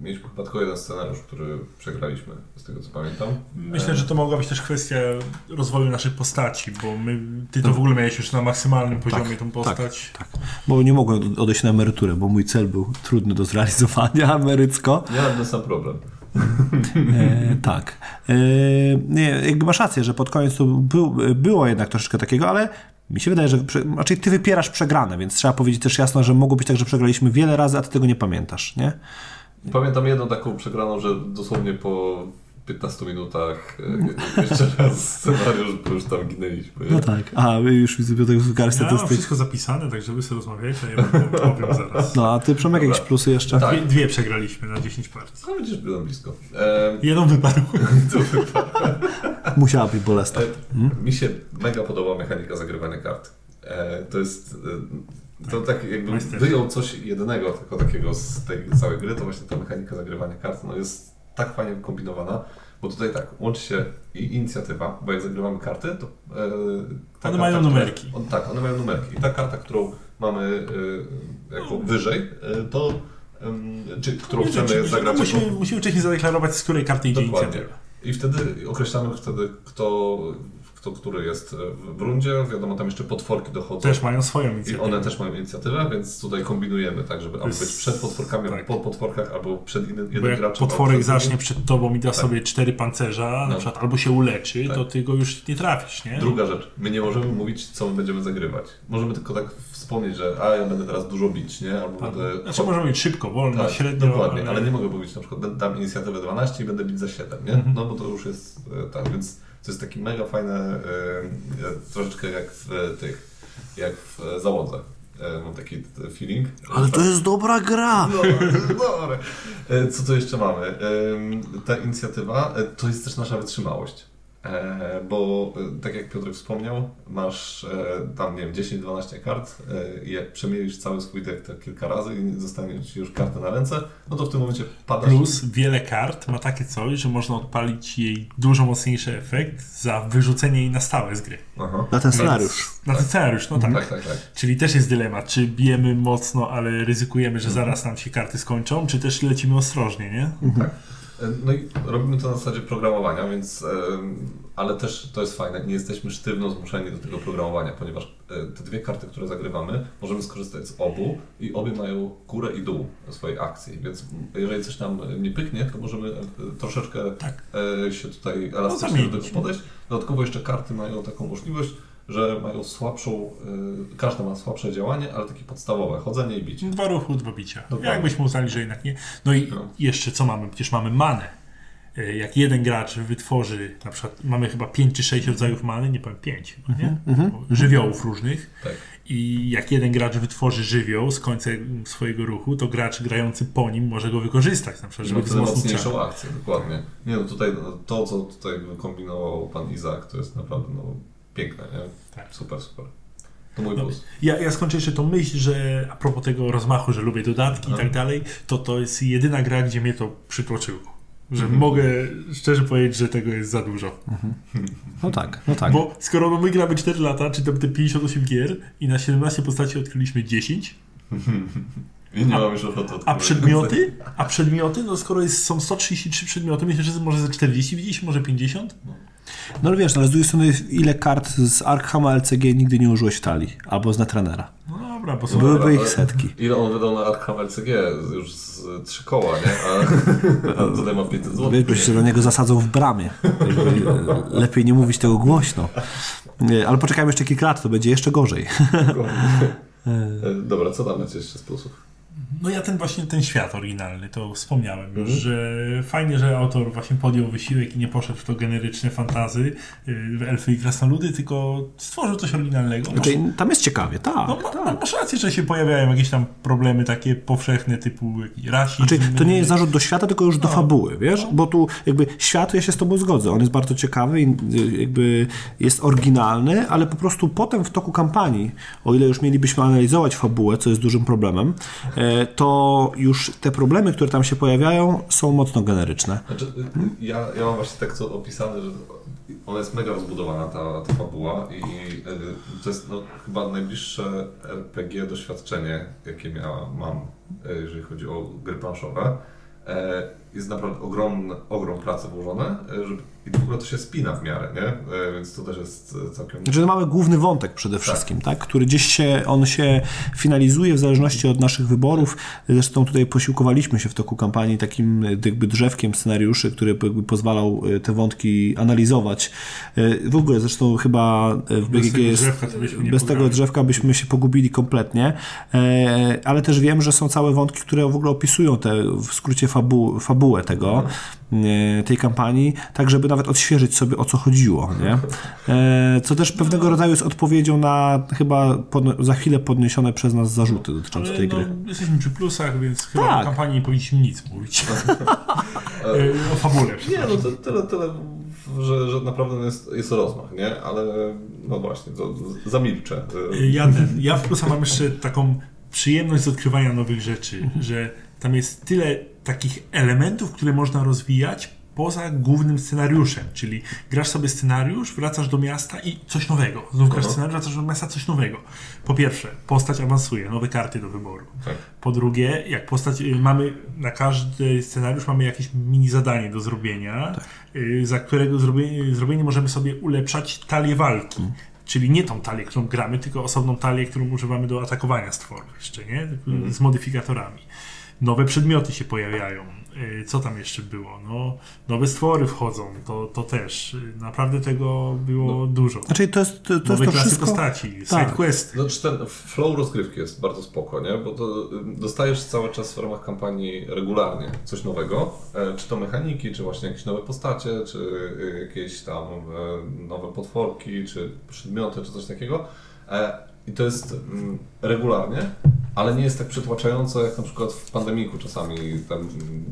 mieliśmy chyba tylko jeden scenariusz, który przegraliśmy, z tego co pamiętam. Myślę, że to mogła być też kwestia rozwoju naszych postaci, bo my, ty to w ogóle miałeś już na maksymalnym poziomie tą postać. Tak, bo nie mogłem odejść na emeryturę, bo mój cel był trudny do zrealizowania emerycko. Miałem ten sam problem. E, tak. E, nie, jakby masz rację, że pod koniec to był, było jednak troszeczkę takiego, ale mi się wydaje, że raczej ty wypierasz przegrane, więc trzeba powiedzieć też jasno, że mogło być tak, że przegraliśmy wiele razy, a ty tego nie pamiętasz, nie? Pamiętam jedną taką przegraną, że dosłownie po 15 minutach e, jeszcze raz scenariusz, bo już tam ginęliśmy. nie? No tak. A już widzę Piotr Zukar Ja mam statystyk. wszystko zapisane, tak żeby sobie rozmawiać, a ja powiem zaraz. No, a ty Przemek jakieś plusy jeszcze? Tak. Dwie, dwie przegraliśmy na 10 partii. No widzisz, byłem blisko. E, Jedną wypadł. to wypadło. Musiała być bolesna. E, Mi się mega podoba mechanika zagrywania kart. E, to jest. E, to tak jakby Majstersztyk. wyjął coś jedynego tylko takiego z tej całej gry, to właśnie ta mechanika zagrywania kart no jest tak fajnie wykombinowana, bo tutaj tak, łączy się i inicjatywa, bo jak zagrywamy karty, to e, One mają która- numerki. On, tak, one mają numerki. I ta karta, którą mamy e, jako wyżej, e, to czy którą chcemy zagrać no, musimy, musimy wcześniej zadeklarować, z której karty idzie Dokładnie. inicjatywa. I wtedy określamy wtedy, kto który jest w rundzie. Wiadomo, tam jeszcze potworki dochodzą. Też mają swoją I inicjatywę. one też mają inicjatywę, więc tutaj kombinujemy tak, żeby albo jest- być przed potworkami, tak. albo po potworkach, albo przed innym, Bo jak graczem. potworek zacznie przed tobą i da Tak. sobie cztery pancerza, na No. przykład albo się uleczy, Tak. to ty go już nie trafisz, nie? Druga rzecz, my nie możemy mówić, co my będziemy zagrywać. Możemy tylko tak wspomnieć, że a ja będę teraz dużo bić, nie? Albo Tak. będę. Znaczy możemy mieć szybko, wolno, Tak, średnio, dokładnie, ale nie mogę mówić na przykład dam inicjatywę 12 i będę bić za 7, nie? Mhm. No bo to już jest e, tak, więc to jest taki mega fajne, e, troszeczkę jak w tych, jak w załodze. E, mam taki feeling. Ale to jest dobra gra! No, dobra. E, Co tu jeszcze mamy? Ta inicjatywa to jest też nasza wytrzymałość. E, Bo e, tak jak Piotr wspomniał, masz e, tam, nie wiem, 10-12 kart e, i jak przemielisz cały swój deck tak kilka razy i zostanie ci już kartę na ręce, no to w tym momencie padasz. Plus wiele kart ma takie coś, że można odpalić jej dużo mocniejszy efekt za wyrzucenie jej na stałe z gry. Aha. Na ten scenariusz. Na ten scenariusz, no tak. Tak, tak, tak. Czyli też jest dylemat, czy bijemy mocno, ale ryzykujemy, że zaraz nam się karty skończą, czy też lecimy ostrożnie, nie? tak. E, No i robimy to na zasadzie programowania, więc, em, ale też to jest fajne, nie jesteśmy sztywno zmuszeni do tego programowania, ponieważ e, te dwie karty, które zagrywamy, możemy skorzystać z obu i obie mają górę i dół swojej akcji, więc jeżeli coś nam nie pyknie, to możemy e, troszeczkę Tak. e, się tutaj elastycznie do zamienić. tego podejść. Dodatkowo jeszcze karty mają taką możliwość, że mają słabszą, e, każda ma słabsze działanie, ale takie podstawowe, chodzenie i bicie. Dwa ruchu, dwa bicia. Dokładnie. Jakbyśmy uznali, że jednak nie. No i No. jeszcze co mamy? Przecież mamy manę. E, Jak jeden gracz wytworzy, na przykład mamy chyba 5 czy 6 rodzajów many, nie powiem 5, nie? żywiołów różnych. Tak. I jak jeden gracz wytworzy żywioł z końca swojego ruchu, to gracz grający po nim może go wykorzystać, na przykład, Żeby wtedy wzmocnić mocniejszą akcję, dokładnie. Nie no, tutaj no, to, co tutaj kombinował pan Izak, to jest naprawdę no, piękne, nie? Tak. Super, super. To mój No, plus. Ja, ja skończę jeszcze tą myśl, że a propos tego rozmachu, że lubię dodatki No. i tak dalej, to to jest jedyna gra, gdzie mnie to przytłoczyło. Że Mhm. mogę szczerze powiedzieć, że tego jest za dużo. No tak, no tak. Bo skoro no my gramy 4 lata, czy tam te 58 gier i na 17 postaci odkryliśmy 10, I nie A- mam już ochoty a przedmioty, a przedmioty, no skoro jest, są 133 przedmioty, myślę, że może ze 40 widzieliśmy, może 50? No ale wiesz, ale z drugiej strony ile kart z Arkhama LCG nigdy nie użyłeś w talii? Albo z Netrunnera. No dobra, bo są... Byłyby ich setki. Ile on wydał na Arkham LCG? Już z trzy koła, nie? A, a tutaj ma 500 zł. Wiesz, bo się do niego zasadzą w bramie. Lepiej nie mówić tego głośno. Nie, Ale poczekajmy jeszcze kilka lat, to będzie jeszcze gorzej. Dobra, co tam macie jeszcze z plusów? No ja ten właśnie, ten świat oryginalny, to wspomniałem już, Mhm. że fajnie, że autor właśnie podjął wysiłek i nie poszedł w to generyczne fantazy, yy, elfy i krasnoludy, tylko stworzył coś oryginalnego. Znaczy, tam jest ciekawie, tak. No, ma, tak. masz rację, że się pojawiają jakieś tam problemy takie powszechne typu rasizm. Znaczy, to nie jest zarzut do świata, tylko już do No. fabuły, wiesz? Bo tu jakby świat, ja się z tobą zgodzę, on jest bardzo ciekawy i y, jakby jest oryginalny, ale po prostu potem w toku kampanii, o ile już mielibyśmy analizować fabułę, co jest dużym problemem, to już te problemy, które tam się pojawiają, są mocno generyczne. Znaczy, y, ja, ja mam właśnie tak co opisane, że ona jest mega rozbudowana, ta, ta fabuła i y, to jest no, chyba najbliższe RPG doświadczenie, jakie miała, mam, y, jeżeli chodzi o gry planszowe. E, Jest naprawdę ogromny, ogrom pracy włożone e, żeby, i w ogóle to się spina w miarę, nie? E, Więc to też jest e, całkiem... Znaczy, mamy główny wątek przede wszystkim, tak. który gdzieś się, on się finalizuje w zależności od naszych wyborów. Zresztą tutaj posiłkowaliśmy się w toku kampanii takim e, jakby drzewkiem scenariuszy, który jakby pozwalał te wątki analizować. W ogóle zresztą chyba w Bez BGG tego jest... drzewka to byśmy nie Bez tego drzewka byśmy się pogubili kompletnie, ale też wiem, że są całe wątki, które w ogóle opisują te, w skrócie fabu, fabułę tego, e, tej kampanii, tak żeby nawet odświeżyć sobie o co chodziło, nie? E, Co też pewnego rodzaju jest odpowiedzią na chyba podno- za chwilę podniesione przez nas zarzuty dotyczące Ale tej no, gry. jesteśmy przy plusach, więc chyba Tak. o kampanii nie powinniśmy nic mówić. E, o fabule, Nie, no to tyle, tyle że, że naprawdę jest, jest rozmach, nie? Ale no właśnie, to zamilczę. E, Ja, ten, ja w plusa mam jeszcze taką przyjemność z odkrywania nowych rzeczy, Mhm. że tam jest tyle takich elementów, które można rozwijać poza głównym scenariuszem, czyli grasz sobie scenariusz, wracasz do miasta i coś nowego. Znów grasz Aha. scenariusz, wracasz do miasta, coś nowego. Po pierwsze, postać awansuje, nowe karty do wyboru. Tak. Po drugie, jak postać, y, mamy na każdy scenariusz mamy jakieś mini zadanie do zrobienia, y, za którego zrobienie, zrobienie możemy sobie ulepszać talię walki. Czyli nie tą talię, którą gramy, tylko osobną talię, którą używamy do atakowania stworów jeszcze, nie? Tylko Z modyfikatorami. Nowe przedmioty się pojawiają. Y, Co tam jeszcze było? No, nowe stwory wchodzą, to, to też. Naprawdę tego było dużo. Znaczy to jest to, to, Nowe jest to klasy wszystko... postaci, Tak. sidequesty. Znaczy ten flow rozgrywki jest bardzo spoko, nie? Bo to y, dostajesz cały czas w ramach kampanii regularnie coś nowego, e, czy to mechaniki, czy właśnie jakieś nowe postacie, czy y, jakieś tam e, nowe potworki, czy przedmioty, czy coś takiego. E, I to jest mm, regularnie, ale nie jest tak przytłaczająco jak na przykład w pandemiku czasami tam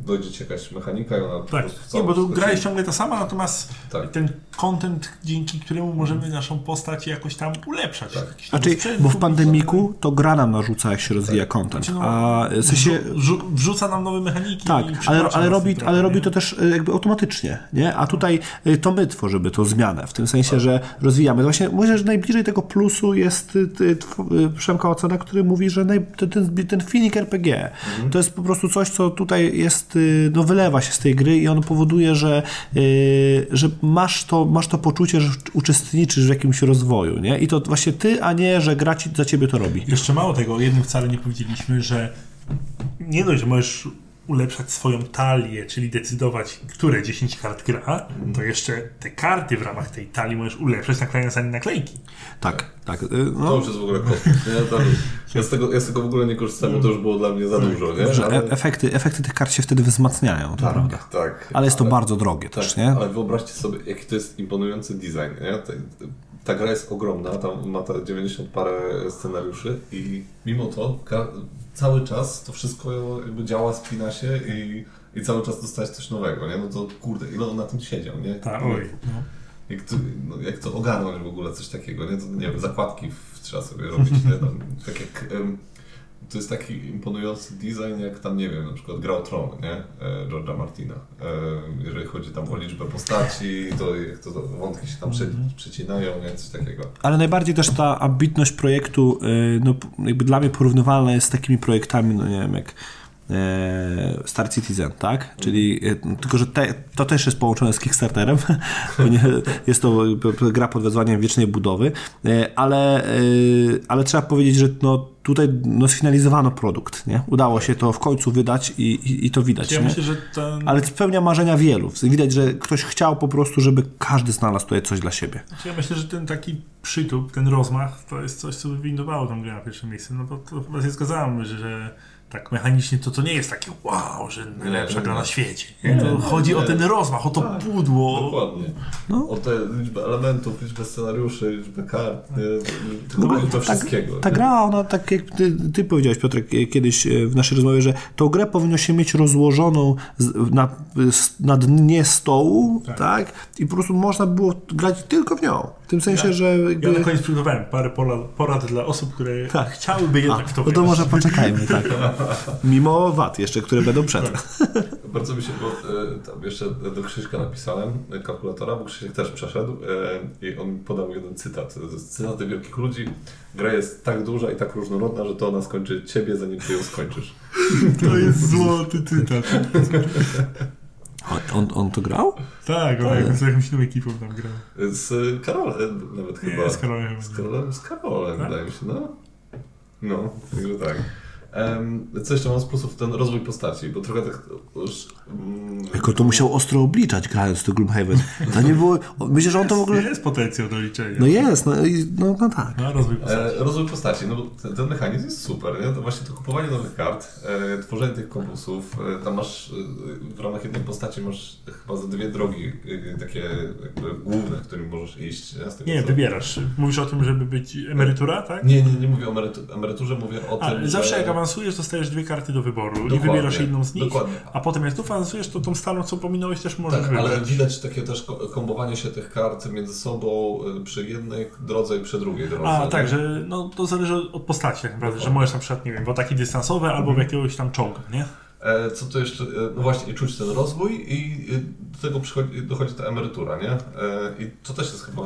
dojdzie ci jakaś mechanika i ona po Tak, prostu nie, bo tu gra jest ciągle ta sama, natomiast Tak. ten content, dzięki któremu możemy naszą postać jakoś tam ulepszać. Tak. Znaczy, bo w pandemiku to gra nam narzuca, jak się rozwija content. Znaczy, no, A w sensie... Wrzu- wrzu- wrzuca nam nowe mechaniki. Tak, ale, ale, robi, trochę, ale robi to też y, jakby automatycznie, nie? A tutaj y, to my tworzymy tą zmianę, w tym sensie, że rozwijamy. Właśnie myślę, że najbliżej tego plusu jest y, Przemka ocena, który mówi, że naj, ten, ten, feeling RPG to jest po prostu coś, co tutaj jest, y, no wylewa się z tej gry i on powoduje, że, y, że masz, to, masz to poczucie, że uczestniczysz w jakimś rozwoju, nie? I to właśnie ty, a nie, że gra ci, za ciebie to robi. Jeszcze mało tego, o jednym wcale nie powiedzieliśmy, że nie dość, że możesz ulepszać swoją talię, czyli decydować, które 10 kart gra, to jeszcze te karty w ramach tej talii możesz ulepszać, naklejając na nie naklejki. Tak, tak. y, To No, już jest w ogóle? Tam- Ja z, tego, ja z tego w ogóle nie korzystałem, bo to już było dla mnie za dużo, nie? że Ale- e- efekty, efekty tych kart się wtedy wzmacniają, to prawda. Tak, tak. Ale jest to bardzo drogie tak, też, nie? Ale wyobraźcie sobie, jaki to jest imponujący design, nie? Ta, ta gra jest ogromna, tam ma ta 90 parę scenariuszy i mimo to ka- cały czas to wszystko jakby działa, spina się i, i cały czas dostajesz coś nowego, nie? No to kurde, ile on na tym siedział, nie? Tak, oj. No. Jak to, no, jak to ogarnąć w ogóle coś takiego, nie? To, nie wiem, zakładki w, trzeba sobie robić, nie? Tam, tak jak, to jest taki imponujący design, jak tam, nie wiem, na przykład Gra o Tron, nie? E, George'a Martina. E, jeżeli chodzi tam o liczbę postaci, to jak to, to wątki się tam prze, przecinają, nie? Coś takiego. Ale najbardziej też ta ambitność projektu, y, no jakby dla mnie porównywalna jest z takimi projektami, no nie wiem, jak e, Star Citizen, tak? Czyli e, tylko, że te, to też jest połączone z Kickstarterem, jest to gra pod wezwaniem wiecznej budowy, e, ale, e, ale trzeba powiedzieć, że no, tutaj no, sfinalizowano produkt, nie? Udało się to w końcu wydać i, i, i to widać, Ja myślę, że ten, Ale spełnia marzenia wielu. Widać, że ktoś chciał po prostu, żeby każdy znalazł tutaj coś dla siebie. ja myślę, że ten taki przytup, ten rozmach, to jest coś, co wywindowało tą grę na pierwsze miejsce. No bo to chyba się zgadzałem, że tak mechanicznie to, to nie jest takie wow, że najlepsza nie, gra nie. na świecie. Nie? To chodzi o ten rozmach, o to pudło. Dokładnie. No. O tę liczbę elementów, liczbę scenariuszy, liczbę kart, nie? No To, to ta, wszystkiego. ta gra, ona tak jak ty, ty powiedziałeś, Piotrek, e, kiedyś e, w naszej rozmowie, że tą grę powinno się mieć rozłożoną na, na dnie stołu, tak. Tak. I po prostu można było grać tylko w nią. W tym sensie, że Ja jakby... na koniec przygotowałem parę porad, porad dla osób, które Tak. chciałyby A, jednak w to no to może poczekajmy, tak. Mimo wad jeszcze, które będą przed. Bardzo mi się, bo e, tam jeszcze do Krzyśka napisałem, e, kalkulatora, bo Krzysiek też przeszedł e, i on mi podał jeden cytat. Cytaty wielkich ludzi. Gra jest tak duża i tak różnorodna, że to ona skończy ciebie, zanim ty ją skończysz. To jest złoty cytat. On, on to grał? Tak, on jak z jakąś inną ekipą tam grał. Z Karolem nawet chyba. Nie, z Karolem. Z Karolem, z Karolem Tak? wydaje mi się, no. No, także tak. Em, co jeszcze mam z plusów? Ten rozwój postaci, bo trochę tak już... Mm, Jako to musiał ostro obliczać grając to Gloomhaven. To nie było... Myślę, że on to w ogóle... Jest potencjał do liczenia. No jest, no, i- no, no tak. No, rozwój postaci. E, rozwój postaci, no bo ten, ten mechanizm jest super, nie? To właśnie to kupowanie nowych kart, e, tworzenie tych kombusów, e, tam masz e, w ramach jednej postaci masz chyba za dwie drogi e, takie jakby główne, którymi możesz iść. Nie, Z tego, Nie, co- wybierasz. Mówisz o tym, żeby być emerytura, tak? Nie, nie, nie mówię o emerytu- emeryturze, mówię o A, tym, zawsze że... jak awansujesz, dostajesz dwie karty do wyboru i Dokładnie, wybierasz jedną z nich. Dokładnie. A potem jak tu awansujesz, to tą starą, co pominąłeś, też możesz Tak, wybrać. ale widać takie też ko- kombowanie się tych kart między sobą e, przy jednej drodze i przy drugiej drodze. A, nie? tak, że no, to zależy od- postaci tak naprawdę, że możesz na przykład, nie wiem, w ataki dystansowe albo w jakiegoś tam czołga, nie? E, Co to jeszcze? e, No właśnie, i czuć ten rozwój i do tego dochodzi ta emerytura, nie? E, I to też jest chyba...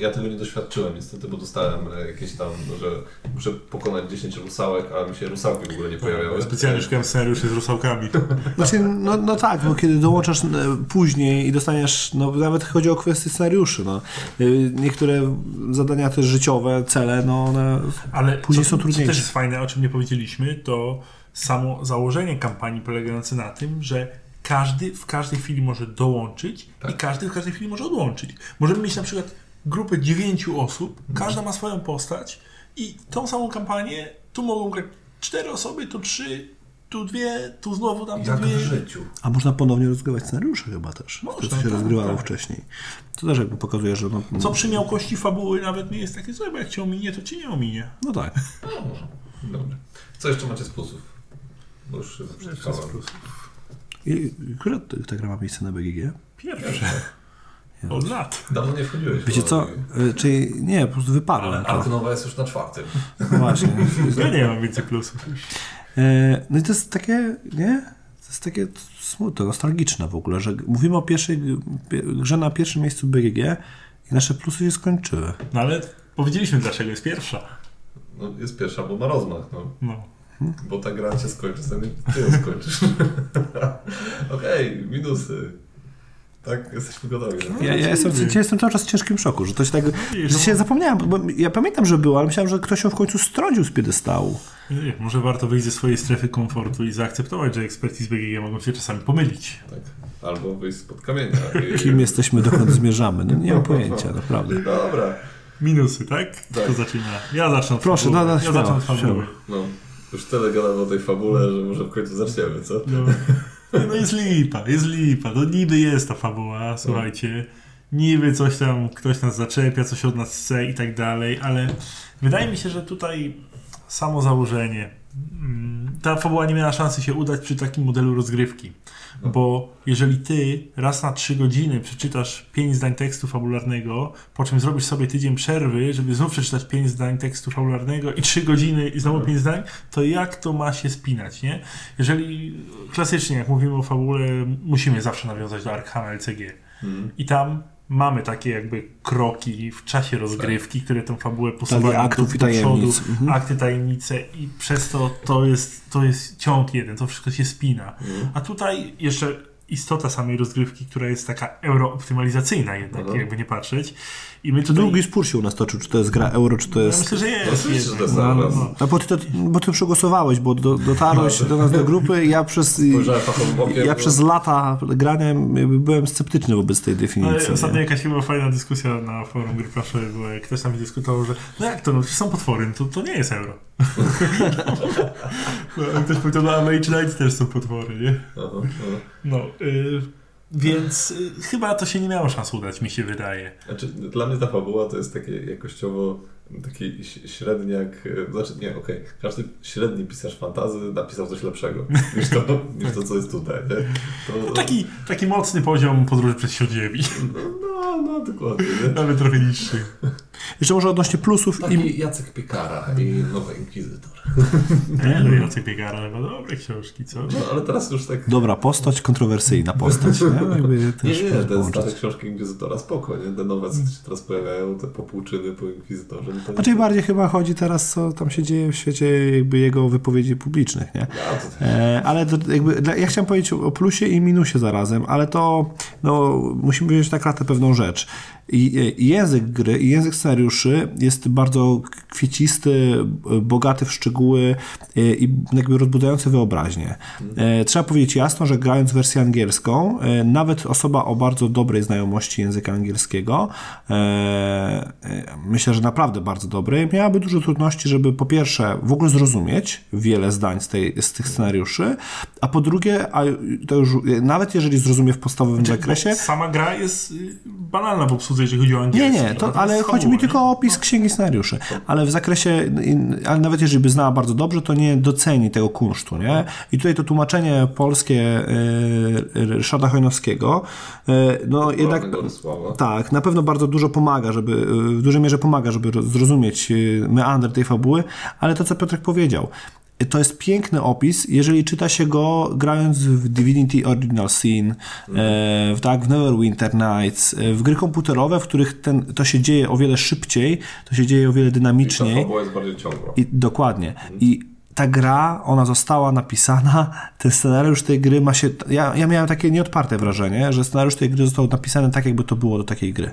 Ja tego nie doświadczyłem niestety, bo dostałem e, jakieś tam, że muszę pokonać 10 rusałek, a mi się rusałki w ogóle nie pojawiały. Specjalnie szukałem scenariuszy z rusałkami. Znaczy, no, no tak, bo kiedy dołączasz e, później i dostaniesz, no nawet chodzi o kwestię scenariuszy, no. E, Niektóre zadania też życiowe, cele, no one... Ale Później co, są co trudniejsze. też jest fajne, o czym nie powiedzieliśmy, to samo założenie kampanii polegające na tym, że każdy w każdej chwili może dołączyć Tak. i każdy w każdej chwili może odłączyć. Możemy mieć na przykład grupę dziewięciu osób, każda ma swoją postać i tą samą kampanię, tu mogą grać cztery osoby, tu trzy, tu dwie, tu znowu tam Jak dwie. w życiu. A można ponownie rozgrywać scenariusze chyba też. Można, to, się tak, rozgrywało tak. wcześniej. To też jakby pokazuje, że no... Co przy miałkości fabuły nawet nie jest takie złe, bo jak cię ominie, to cię nie ominie. No tak. Dobrze. Co jeszcze macie z plusów? Bo już się zaprzeczałem. I, która ta gra ma miejsce na BGG? Pierwsze. Od lat. Dawno nie wchodziłeś. Wiecie co? E, Czyli nie, po prostu wyparłem Ale to. Artynowa jest już na czwartym. No właśnie. Ja nie mam więcej plusów. E, No i to jest takie, nie? To jest takie smutne, nostalgiczne w ogóle, że mówimy o pierwszej pie- grze na pierwszym miejscu BGG i nasze plusy się skończyły. No ale powiedzieliśmy dlaczego jest pierwsza. No, jest pierwsza, bo ma rozmach. No. No. Bo ta gra cię skończy, zanim ty ją skończysz. Okej, minusy. Tak, jesteśmy gotowi. Ja, ja, jestem, ja jestem cały czas w ciężkim szoku, że to się tak... Że no. się zapomniałem, bo ja pamiętam, że było, ale myślałem, że ktoś ją w końcu strącił z piedestału. Nie, może warto wyjść ze swojej strefy komfortu i zaakceptować, że eksperci z BGG mogą się czasami pomylić. Tak. Albo wyjść spod kamienia. I... Kim jesteśmy, dokąd zmierzamy? No nie mam pojęcia, naprawdę. Dobra. Minusy, tak? Tak. Kto zaczyna? Ja zacznę od Proszę, no, no, Ja zacznę. No, już tyle gadamy o tej fabule, że może w końcu zaczniemy, co? No. no jest lipa, jest lipa. No niby jest ta fabuła, słuchajcie. Niby coś tam, ktoś nas zaczepia, coś od nas chce i tak dalej, ale wydaje mi się, że tutaj samo założenie, ta fabuła nie miała szansy się udać przy takim modelu rozgrywki. No. Bo jeżeli ty raz na trzy godziny przeczytasz pięć zdań tekstu fabularnego, po czym zrobisz sobie tydzień przerwy, żeby znów przeczytać pięć zdań tekstu fabularnego i trzy godziny i znowu No. pięć zdań, to jak to ma się spinać, nie? Jeżeli klasycznie, jak mówimy o fabule, musimy zawsze nawiązać do Arkhama LCG. Mhm. I tam mamy takie jakby kroki w czasie rozgrywki, które tą fabułę posuwają aktów do, do przodu. Mhm. akty, tajemnice i przez to to jest, to jest ciąg jeden, to wszystko się spina. Mhm. A tutaj jeszcze istota samej rozgrywki, która jest taka eurooptymalizacyjna jednak, Mhm. jakby nie patrzeć. I my To tutaj... długi spór się u nas toczył, czy to jest gra euro, czy to Ja jest... myślę, że No jest. oczywiście, że to jest No, na no. A bo ty, to, bo ty przegłosowałeś, bo do, dotarłeś do nas do grupy i ja przez, ja no. przez lata grania byłem sceptyczny wobec tej Ale definicji. ostatnio nie? jakaś chyba fajna dyskusja na forum gry planszowej była, jak ktoś tam dyskutował, że no jak to, no są potwory, no to, to nie jest euro. no, ktoś powiedział, no a Mage Knights też są potwory, nie? Aha, aha. No, Więc y, chyba to się nie miało szans udać, mi się wydaje. Znaczy, dla mnie ta fabuła to jest takie jakościowo taki średniak, e, znaczy nie, okej, każdy średni pisarz fantazy napisał coś lepszego niż to, niż to co jest tutaj, nie? To, No taki, taki mocny poziom podróży przez Śródziemi. No, no, no dokładnie, nie? Nawet trochę niższy. Jeszcze może odnośnie plusów i... Taki Jacek Piekara i Nowy Inkwizytor. Nie, no Jacek Biegara chyba dobre książki, co? No, ale teraz już tak... Dobra postać, kontrowersyjna postać. Nie, Jakby Nie, też nie, te stare książki Inkwizytora spoko, nie? Te nowe, co się teraz pojawiają, te popłuczyny po Inkwizytorze. No to Znaczy bardziej chyba chodzi teraz, co tam się dzieje w świecie jakby jego wypowiedzi publicznych, nie? Też. E, ale to jakby, dla- ja chciałem powiedzieć o plusie i minusie zarazem, ale to no, musimy powiedzieć tak naprawdę pewną rzecz. I, i język gry i język scenariuszy jest bardzo kwiecisty, b- bogaty w szczegóły e, i jakby rozbudzający wyobraźnię. E, trzeba powiedzieć jasno, że grając wersję angielską, e, nawet osoba o bardzo dobrej znajomości języka angielskiego, e, e, myślę, że naprawdę bardzo dobrej, miałaby dużo trudności, żeby po pierwsze w ogóle zrozumieć wiele zdań z, tej, z tych scenariuszy, a po drugie, a to już nawet jeżeli zrozumie w podstawowym zakresie, Bo sama gra jest y, banalna w obsłudze, jeżeli chodzi o nie, angielski. nie, to, Natomiast ale chodzi mi nie? tylko o opis księgi scenariuszy. Ale w zakresie, ale nawet jeżeli by znała bardzo dobrze, to nie doceni tego kunsztu, nie? I tutaj to tłumaczenie polskie e, Ryszarda Chojnowskiego, e, no jednak... Tak, na pewno bardzo dużo pomaga, żeby, w dużej mierze pomaga, żeby roz- zrozumieć y, meandr tej fabuły, ale to, co Piotrek powiedział, to jest piękny opis, jeżeli czyta się go grając w Divinity Original Sin, e, w, tak, w Neverwinter Nights, e, w gry komputerowe, w których ten, to się dzieje o wiele szybciej, to się dzieje o wiele I ta dynamiczniej. fabuła jest bardziej ciągła. I, dokładnie. I ta gra, ona została napisana, ten scenariusz tej gry ma się... Ja, ja miałem takie nieodparte wrażenie, że scenariusz tej gry został napisany tak, jakby to było do takiej gry.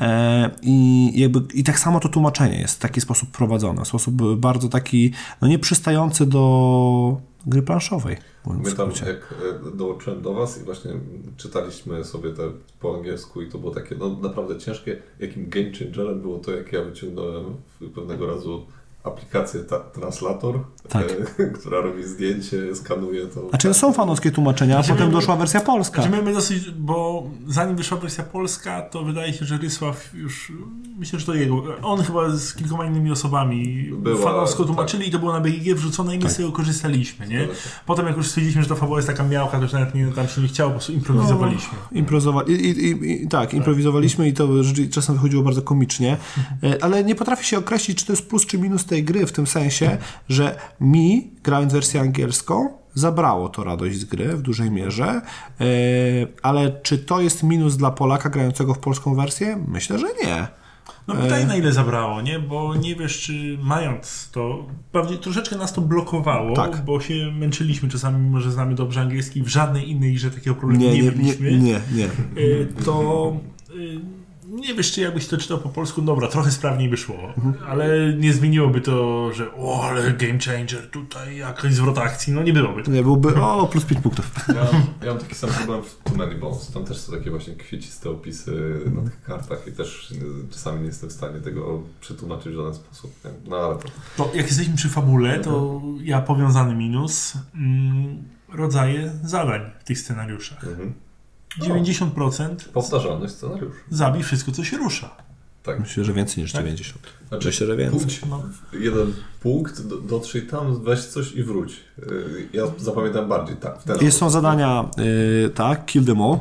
E, i, jakby, I tak samo to tłumaczenie jest w taki sposób prowadzone, w sposób bardzo taki, no nie przystający do gry planszowej. Pamiętam, jak e, dołączyłem do Was i właśnie czytaliśmy sobie te po angielsku i to było takie no, naprawdę ciężkie. Jakim game changerem było to, jak ja wyciągnąłem pewnego razu aplikację ta, Translator, Tak. e, która robi zdjęcie, skanuje to. Znaczy no są fanowskie tłumaczenia, a Znaczy, potem my- doszła wersja polska. Znaczy, my dosyć, bo zanim wyszła wersja polska, to wydaje się, że Rysław już, myślę, że to jego, on chyba z kilkoma innymi osobami Była, fanowsko tłumaczyli i to było na BGG wrzucone i my z tego korzystaliśmy, nie? Potem jak już stwierdziliśmy, że ta fabuła jest taka miałka, to już nawet nie, tam się nie chciało, po prostu improwizowaliśmy. Improwizowa- i, i, i, i, tak, improwizowaliśmy i to czasem wychodziło bardzo komicznie, E, ale nie potrafię się określić, czy to jest plus czy minus tej gry, w tym sensie, że mi, grając wersję angielską, zabrało to radość z gry w dużej mierze, e, ale czy to jest minus dla Polaka grającego w polską wersję? Myślę, że nie. No pytaj na ile zabrało, nie? Bo nie wiesz, czy mając to, pewnie troszeczkę nas to blokowało, Tak. bo się męczyliśmy czasami, mimo że znamy dobrze angielski, w żadnej innej grze takiego problemu Nie, nie, nie, nie, mieliśmy. nie, nie. Y, to y, nie wiesz, czy jakbyś to czytał po polsku, dobra, trochę sprawniej by szło, Mhm. ale nie zmieniłoby to, że o, ale game changer, tutaj jakaś zwrot akcji, no nie byłoby. Nie, byłby, o, plus 5 punktów. Ja, mam- ja mam taki sam problem w Too Many Bones. Tam też są takie właśnie kwieciste opisy na tych kartach i też czasami nie jestem w stanie tego przetłumaczyć w żaden sposób. Nie? No ale to To jak jesteśmy przy fabule, to ja powiązany minus, mm, rodzaje zadań w tych scenariuszach. mhm. 90% powtarzalność scenariusz. zabij wszystko, co się rusza. Tak. Myślę, że więcej niż Tak. 90. Znaczy, Myślę, że więcej. No. jeden punkt, do, dotrzyj tam, weź coś i wróć. Y, Ja zapamiętam bardziej tak. Jest, są zadania, y, tak, kill them all,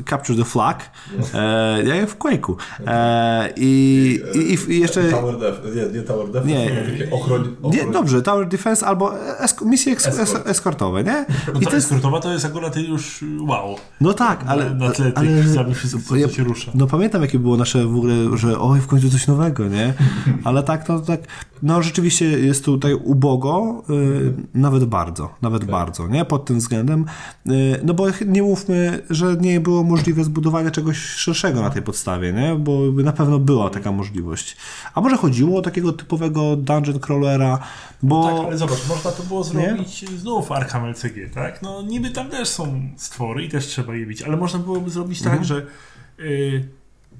y, capture the flag, e, jak w Quake'u. E, i, i, jeszcze... Tower Def, nie, nie Tower Def, Nie. takie ochroń, Nie, ochroń, dobrze, Tower Defense albo esk- misje eks- Escort. es- eskortowe, nie? No I to to jest, eskortowa to jest akurat już wow. no tak, ale... na, na tle tych ale wszystko, co, ja- się rusza. No pamiętam, jakie było nasze w ogóle, że oj, w końcu coś nowego, nie? Ale tak, no tak, no rzeczywiście jest tutaj ubogo, y, nawet bardzo, nawet bardzo, nie? Pod tym względem, y, no bo nie mówmy, że nie było możliwe zbudowanie czegoś szerszego na tej podstawie, nie? Bo na pewno była taka możliwość. A może chodziło o takiego typowego dungeon crawlera, bo... Tak, ale zobacz, można to było zrobić znów Arkham LCG, tak? No niby tam też są stwory i też trzeba je bić, ale można byłoby zrobić tak, że y,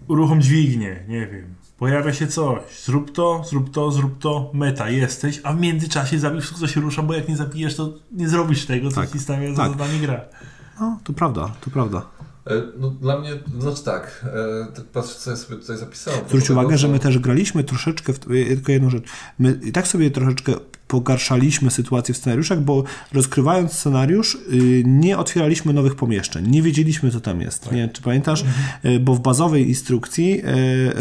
uruchom dźwignię, nie wiem, pojawia się coś, zrób to, zrób to, zrób to, meta, jesteś, a w międzyczasie zabij wszystko, co się rusza, bo jak nie zabijesz, to nie zrobisz tego, co Tak, ci stawia za tak. zadanie gra. No, to prawda, to prawda. E, No, dla mnie, znaczy tak, e, tak patrzę, co ja sobie tutaj zapisałem. Zwróć Tego, uwagę, że my też graliśmy troszeczkę, w, e, tylko jedną rzecz, my i tak sobie troszeczkę pogarszaliśmy sytuację w scenariuszach, bo rozkrywając scenariusz y, nie otwieraliśmy nowych pomieszczeń, nie wiedzieliśmy co tam jest. Nie, czy pamiętasz? Y, Bo w bazowej instrukcji y,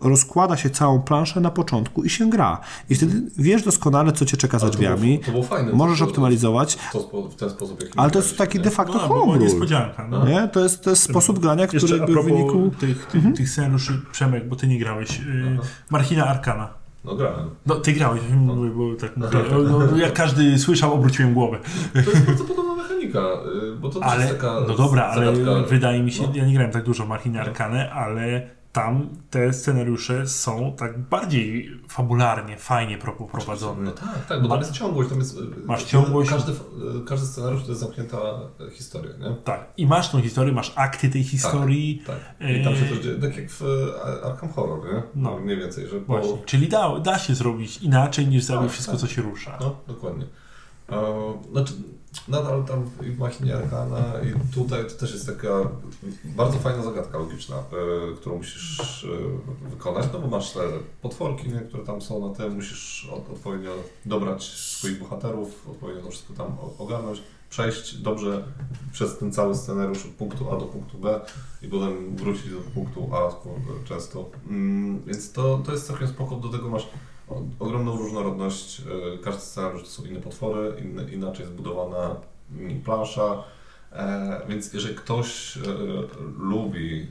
rozkłada się całą planszę na początku i się gra. I wtedy wiesz doskonale, co cię czeka za Ale to było- drzwiami. to było fajne. Możesz To- optymalizować, to w ten sposób, jaki ale to jest taki nie? de facto No, homebrew. niespodzianka. No. Nie? To, jest, to jest sposób grania, który by w wyniku... tych, tych, tych scenariuszy, Przemek, bo ty nie grałeś. Yy, Marchina Arkana. No grałem. No, ty grałeś, bo, bo tak. No, no, jak każdy słyszał, obróciłem głowę. To jest bardzo podobna mechanika, y, bo to Ale, jest taka no dobra, ale zagadka. wydaje mi się, no. ja nie grałem tak dużo w Marchiny Arkanę, ale tam te scenariusze są tak bardziej fabularnie, fajnie pro- No tak, tak, bo tam jest ciągłość. Tam jest, y, Masz ciągłość. Każdy, y, każdy scenariusz to jest zamknięta y, historia, nie? Tak. I masz tą historię, masz akty tej historii. Tak. I tam się też dzieje, tak jak w Arkham Horror, nie? No. Mniej więcej, że po... Właśnie. Czyli da, da się zrobić inaczej niż zrobić Tak, wszystko, tak. co się rusza. No, dokładnie. E, Znaczy, nadal tam Machinie Arkana i tutaj to też jest taka bardzo fajna zagadka logiczna, e, którą musisz e, wykonać, no bo masz te potworki, nie, które tam są na tym, musisz od, odpowiednio dobrać swoich bohaterów, odpowiednio to wszystko tam ogarnąć, przejść dobrze przez ten cały scenariusz od punktu A do punktu B i potem wrócić do punktu A często. Mm, Więc to, to jest całkiem spoko, do tego masz ogromną różnorodność. e, Każdy scenariusz to są inne potwory, inne, inaczej zbudowana plansza. E, więc jeżeli ktoś e, lubi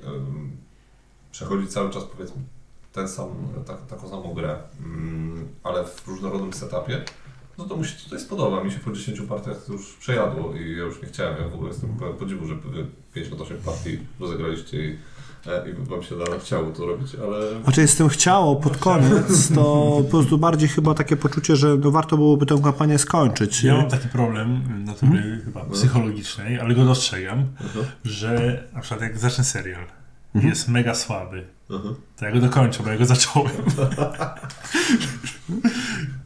przechodzić cały czas powiedzmy ten sam, tak, taką samą grę, mm, ale w różnorodnym setupie, no to mu się tutaj spodoba. Mi się po 10 partiach to już przejadło i ja już nie chciałem. Ja w ogóle jestem podziwu, że wy 58 partii rozegraliście i, e, i wam się da chciało to robić, ale Znaczy z tym chciało pod koniec, to po prostu bardziej chyba takie poczucie, że no warto byłoby tę kampanię skończyć. Ja mam taki problem natury chyba psychologicznej, ale go dostrzegam, że na przykład jak zacznę serial jest mega słaby, Aha. to ja go dokończę, bo ja go zacząłem.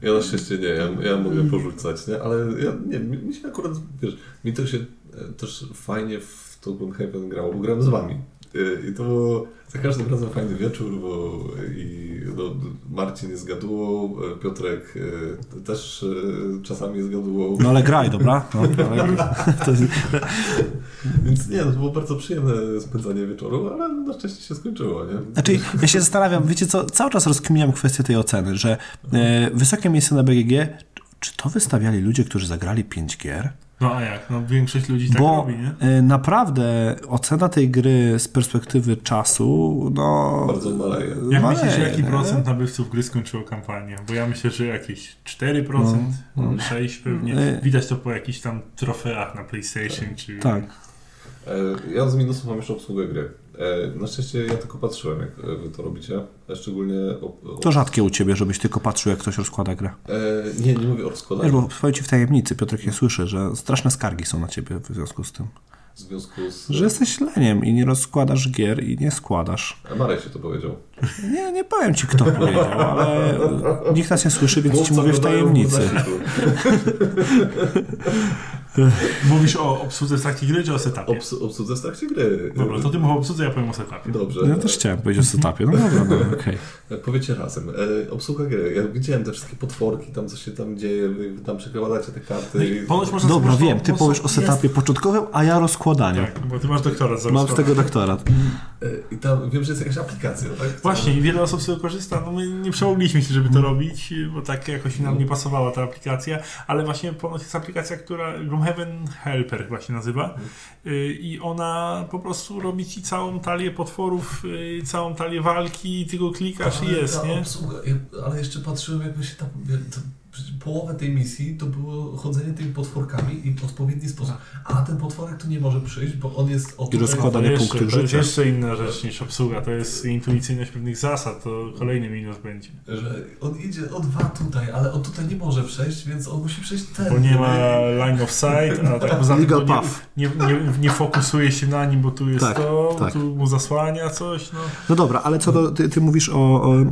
Ja na szczęście nie, ja, ja mogę porzucać, nie? Ale ja nie, mi, mi się akurat, wiesz, mi to się e, też fajnie w to Gloomhaven grało, bo grałem z wami. E, I to było za każdym razem fajny wieczór, bo i no, Marcin jest gadułą, e, Piotrek e, też czasami jest gadułą. No ale graj, dobra? No, jest... Więc nie, no, to było bardzo przyjemne spędzanie wieczoru, ale na szczęście się skończyło, nie? Znaczy, ja się zastanawiam, wiecie co, cały czas rozkminiam kwestię tej oceny, że e, wysokie miejsce na BGG, czy to wystawiali ludzie, którzy zagrali 5 gier? No a jak? No większość ludzi tak Bo robi, nie? e, naprawdę ocena tej gry z perspektywy czasu, no... Bardzo maleje. Jak maleje, myślisz, jaki nie? procent nabywców gry skończyło kampanię? Bo ja myślę, że jakieś 4%, No, 6% pewnie. E. Widać to po jakichś tam trofeach na PlayStation, czy... Tak. E, Ja z minusów mam jeszcze obsługę gry. E, Na szczęście ja tylko patrzyłem, jak e, wy to robicie. E, Szczególnie. O, o, To rzadkie u ciebie, żebyś tylko patrzył, jak ktoś rozkłada grę. E, nie, nie mówię o Wiesz, rozkładaniu. bo powiem ci w tajemnicy, Piotrek nie słyszy, że straszne skargi są na ciebie w związku z tym. W związku z. Że jesteś leniem i nie rozkładasz gier i nie składasz. E, Marek ci to powiedział. Nie, nie powiem ci, kto powiedział, ale nikt nas nie słyszy, więc ci mówię w tajemnicy. Mówisz o obsłudze w trakcie gry, czy o setupie? Obs obsłudze w trakcie gry. Dobra, to ty mów o obsłudze, ja powiem o setupie. Dobrze. Ja też chciałem powiedzieć o setupie, no dobra, no okej. E, Powiecie razem. E, obsługa gry. Ja widziałem te wszystkie potworki, tam co się tam dzieje, wy tam przekładacie te karty. No i i- ponoć można Dobra, wiem, ty powiesz o setupie początkowym, a ja rozkładaniu. Tak, bo ty masz doktorat za Mam z tego doktorat. E, I tam wiem, że jest jakaś aplikacja, tak? Właśnie, i wiele osób z tego korzysta. No my nie przełogliśmy się, żeby to robić, bo tak jakoś nam nie pasowała ta aplikacja, ale właśnie ponoć jest aplikacja, która Gloomhaven Helper chyba się nazywa Y, i ona po prostu robi ci całą talię potworów, y, całą talię walki i ty go klikasz i Ale jest, ta nie? Obsługa, ale jeszcze patrzyłem, jakby się tam. Połowę tej misji to było chodzenie tymi potworkami i w odpowiedni sposób. A ten potworek tu nie może przyjść, bo on jest o I rozkłada- To Podane jeszcze, punkty to jest życia. jeszcze inna rzecz niż obsługa, to jest intuicyjność pewnych zasad, to kolejny minus będzie. Że on idzie o dwa tutaj, ale on tutaj nie może przejść, więc on musi przejść ten. Bo nie ma line of sight, a tak poza tym nie, path. nie, nie, nie fokusuje się na nim, bo tu jest Tak, to, tak. tu mu zasłania coś, no. No dobra, ale co do, ty, ty mówisz o, o y,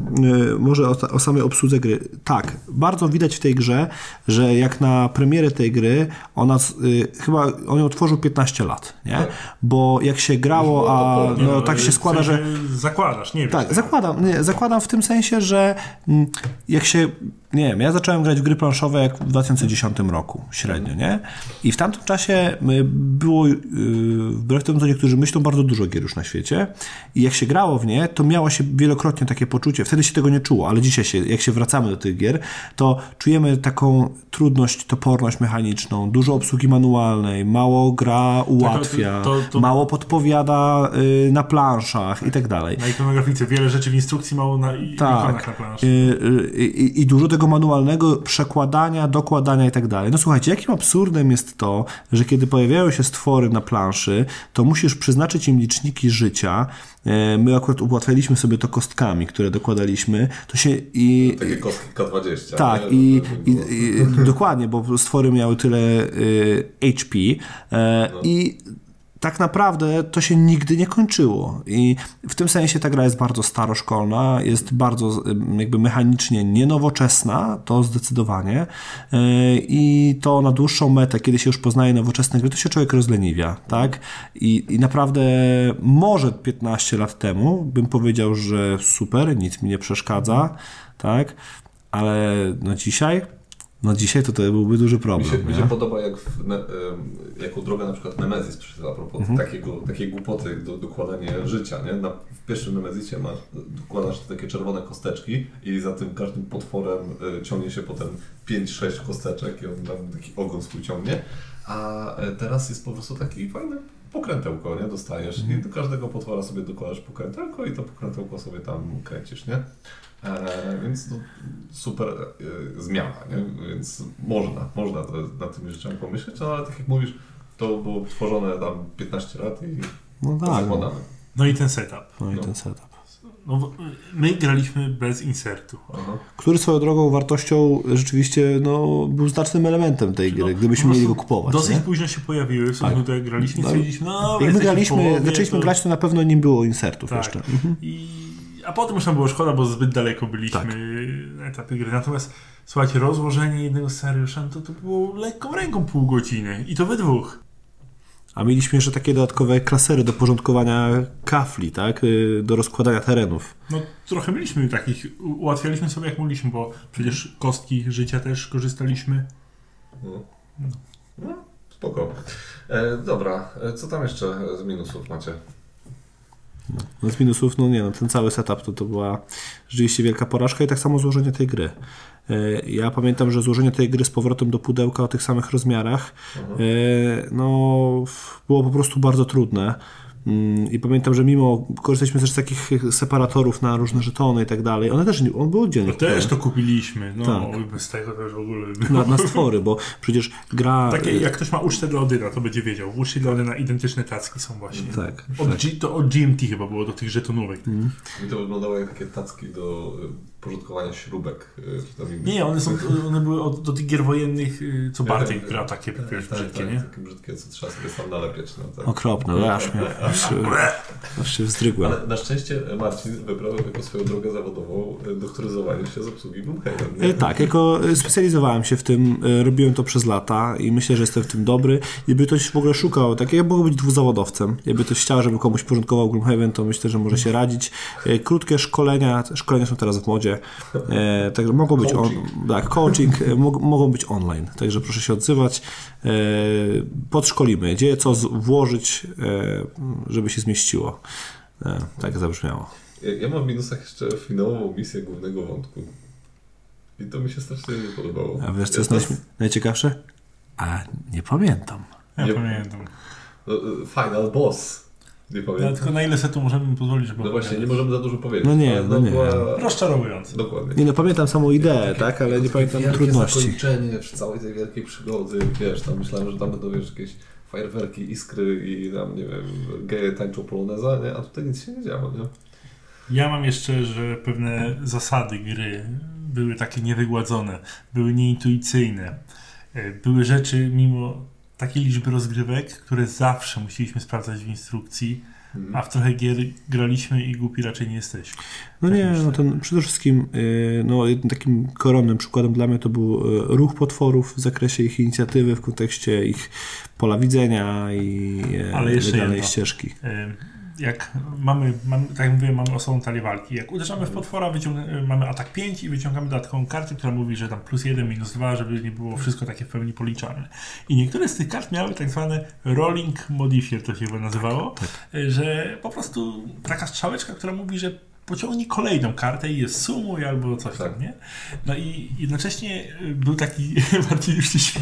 może o, o samej obsłudze gry. Tak, bardzo widać widać w tej grze, że jak na premierę tej gry, ona y, chyba on ją tworzył 15 lat, nie? Tak. Bo jak się grało, a Nie, no, tak się w składa, że Zakładasz, nie wiem. tak, zakładam, nie, zakładam w tym sensie, że mm, jak się, nie wiem, ja zacząłem grać w gry planszowe jak w 2010 roku, średnio, nie? I w tamtym czasie y, było, yy, wbrew temu, co niektórzy myślą, bardzo dużo gier już na świecie i jak się grało w nie, to miało się wielokrotnie takie poczucie, wtedy się tego nie czuło, ale dzisiaj się, jak się wracamy do tych gier, to czujemy taką trudność, toporność mechaniczną, dużo obsługi manualnej, mało gra ułatwia, to- to- mało podpowiada y, na planszach i tak dalej. Na ikonografice wiele rzeczy w instrukcji, mało na i- ikonach na Tak. I, i, I dużo tego manualnego przekładania, dokładania i tak dalej. No słuchajcie, jakim absurdem jest to, że kiedy pojawiają się stwory na planszy, to musisz przeznaczyć im liczniki życia. E, My akurat ułatwialiśmy sobie to kostkami, które dokładaliśmy. To się i. Takie kostki K20. Tak, nie? i, Żeby i, i dokładnie, bo stwory miały tyle y, HP e, i tak naprawdę to się nigdy nie kończyło. I w tym sensie ta gra jest bardzo staroszkolna, jest bardzo jakby mechanicznie nienowoczesna, to zdecydowanie. E, I to na dłuższą metę, kiedy się już poznaje nowoczesne gry, to się człowiek rozleniwia, tak? I, I naprawdę może 15 lat temu bym powiedział, że super, nic mi nie przeszkadza, tak? Ale no dzisiaj, no dzisiaj to, to byłby duży Mi problem. się, mi się podoba, jak w, ne, em, jako droga na przykład Nemezis przyszedł a propos Mhm. takiego, takiej głupoty do dokładania życia, nie? Na, w pierwszym Nemezisie masz, dokładasz takie czerwone kosteczki i za tym każdym potworem e, ciągnie się potem 5-6 kosteczek i on tam taki ogon swój ciągnie, a e, teraz jest po prostu taki fajny pokrętełko, nie? Dostajesz Mhm. i do każdego potwora sobie dokładasz pokrętełko i to pokrętełko sobie tam kręcisz, nie? E, więc to super e, zmiana, nie? więc można, można to, nad tymi rzeczami pomyśleć, no ale tak jak mówisz, to było tworzone tam 15 lat i No tak, no. No i ten setup. no i No. ten setup. No, bo my graliśmy bez insertu. Aha. Który swoją drogą wartością rzeczywiście no, był znacznym elementem tej gry, No, gdybyśmy mieli go kupować. Dosyć nie? późno się pojawiły, w stosunku do jak graliśmy i No, stwierdziliśmy, no Jak my graliśmy, połowie, zaczęliśmy to- grać, to na pewno nie było insertów Tak. jeszcze. Mhm. I, a potem już nam było szkoda, bo zbyt daleko byliśmy Tak. na etapie gry. Natomiast słuchajcie, rozłożenie jednego scenariusza no to, to było lekką ręką pół godziny. I to we dwóch. A mieliśmy jeszcze takie dodatkowe klasery do porządkowania kafli, tak? Y, Do rozkładania terenów. No trochę mieliśmy takich, ułatwialiśmy sobie jak mogliśmy, bo przecież kostki życia też korzystaliśmy. No. no, spoko. E, dobra, e, co tam jeszcze z minusów macie? No z minusów, no nie, no ten cały setup to, to była rzeczywiście wielka porażka i tak samo złożenie tej gry. E, Ja pamiętam, że złożenie tej gry z powrotem do pudełka o tych samych rozmiarach e, no, było po prostu bardzo trudne. Mm, I pamiętam, że mimo korzystaliśmy też z takich separatorów na różne żetony i tak dalej, one też nie, on był oddzielnie. No też to kupiliśmy. No Tak. bez tego to już w ogóle na, na stwory, bo przecież gra... Takie, jak ktoś ma ucztę dla Odyna, to będzie wiedział. W uczcie dla Odyna identyczne tacki są właśnie. Tak, Od tak. G, to od GMT chyba było do tych żetonówek. Mhm. Mi to wyglądało jak takie tacki do e, porządkowania śrubek. e. Nie, one, są, one były od, do tych gier wojennych, y, co Bartek grał, takie tak, brzydkie, tak, nie? Takie brzydkie, co trzeba sobie sam nalepiać. No, tak. Okropne, aż mnie, aż, aż się wzdrygłem. Ale na szczęście Marcin wybrał jako swoją drogę zawodową e, doktoryzowanie się z obsługi nie? E, Tak, jako e, specjalizowałem się w tym, robiłem to przez lata i myślę, że jestem w tym dobry. Jakby ktoś w ogóle szukał, tak ja mogę być dwuzawodowcem. Jakby ktoś chciał, żeby komuś porządkował Gloomhaven, to myślę, że może się radzić. Krótkie szkolenia, szkolenia są teraz w modzie, także mogą być, on, tak, coaching, mog, mogą być online, także proszę się odzywać. Podszkolimy, gdzie co włożyć, żeby się zmieściło. E, Tak zabrzmiało. Ja, ja mam w minusach jeszcze finałową misję głównego wątku. I to mi się strasznie nie podobało. A wiesz, co jest najśmie- najciekawsze? A nie pamiętam. Ja Nie- pamiętam. no, e, Final boss. Nie Ja, pamiętam. tylko na ile setu możemy pozwolić, żeby No właśnie, nie możemy za dużo powiedzieć. No nie, ale no nie. była- Rozczarowujące. Dokładnie. Nie no, pamiętam samą ideę, tak, ale nie pamiętam trudności. zakończenie przy całej tej wielkiej przygody, wiesz, tam myślałem, że tam będą wiesz, jakieś fajerwerki, iskry i tam, nie wiem, geje tańczą poloneza, nie? A tutaj nic się nie działo, nie? Ja mam jeszcze, że pewne zasady gry były takie niewygładzone, były nieintuicyjne. E, Były rzeczy, mimo takiej liczby rozgrywek, które zawsze musieliśmy sprawdzać w instrukcji. A w trochę gier graliśmy i głupi raczej nie jesteśmy. No Tak nie, myślę. no ten przede wszystkim y, no, takim koronnym przykładem dla mnie to był y, ruch potworów w zakresie ich inicjatywy, w kontekście ich pola widzenia i y, Ale jeszcze jedno. ścieżki. Ym, Jak mamy, mamy, tak jak mówiłem, mamy osobną talię walki. Jak uderzamy w potwora, wyciąga- y, mamy atak 5 i wyciągamy dodatkową kartę, która mówi, że tam plus 1, minus 2, żeby nie było wszystko takie w pełni policzalne. I niektóre z tych kart miały tak zwane rolling modifier, to się chyba nazywało, y, że po prostu taka strzałeczka, która mówi, że pociągnij kolejną kartę i jest sumuj albo coś Tak. tam, nie? No i jednocześnie y, był taki, Marcin już się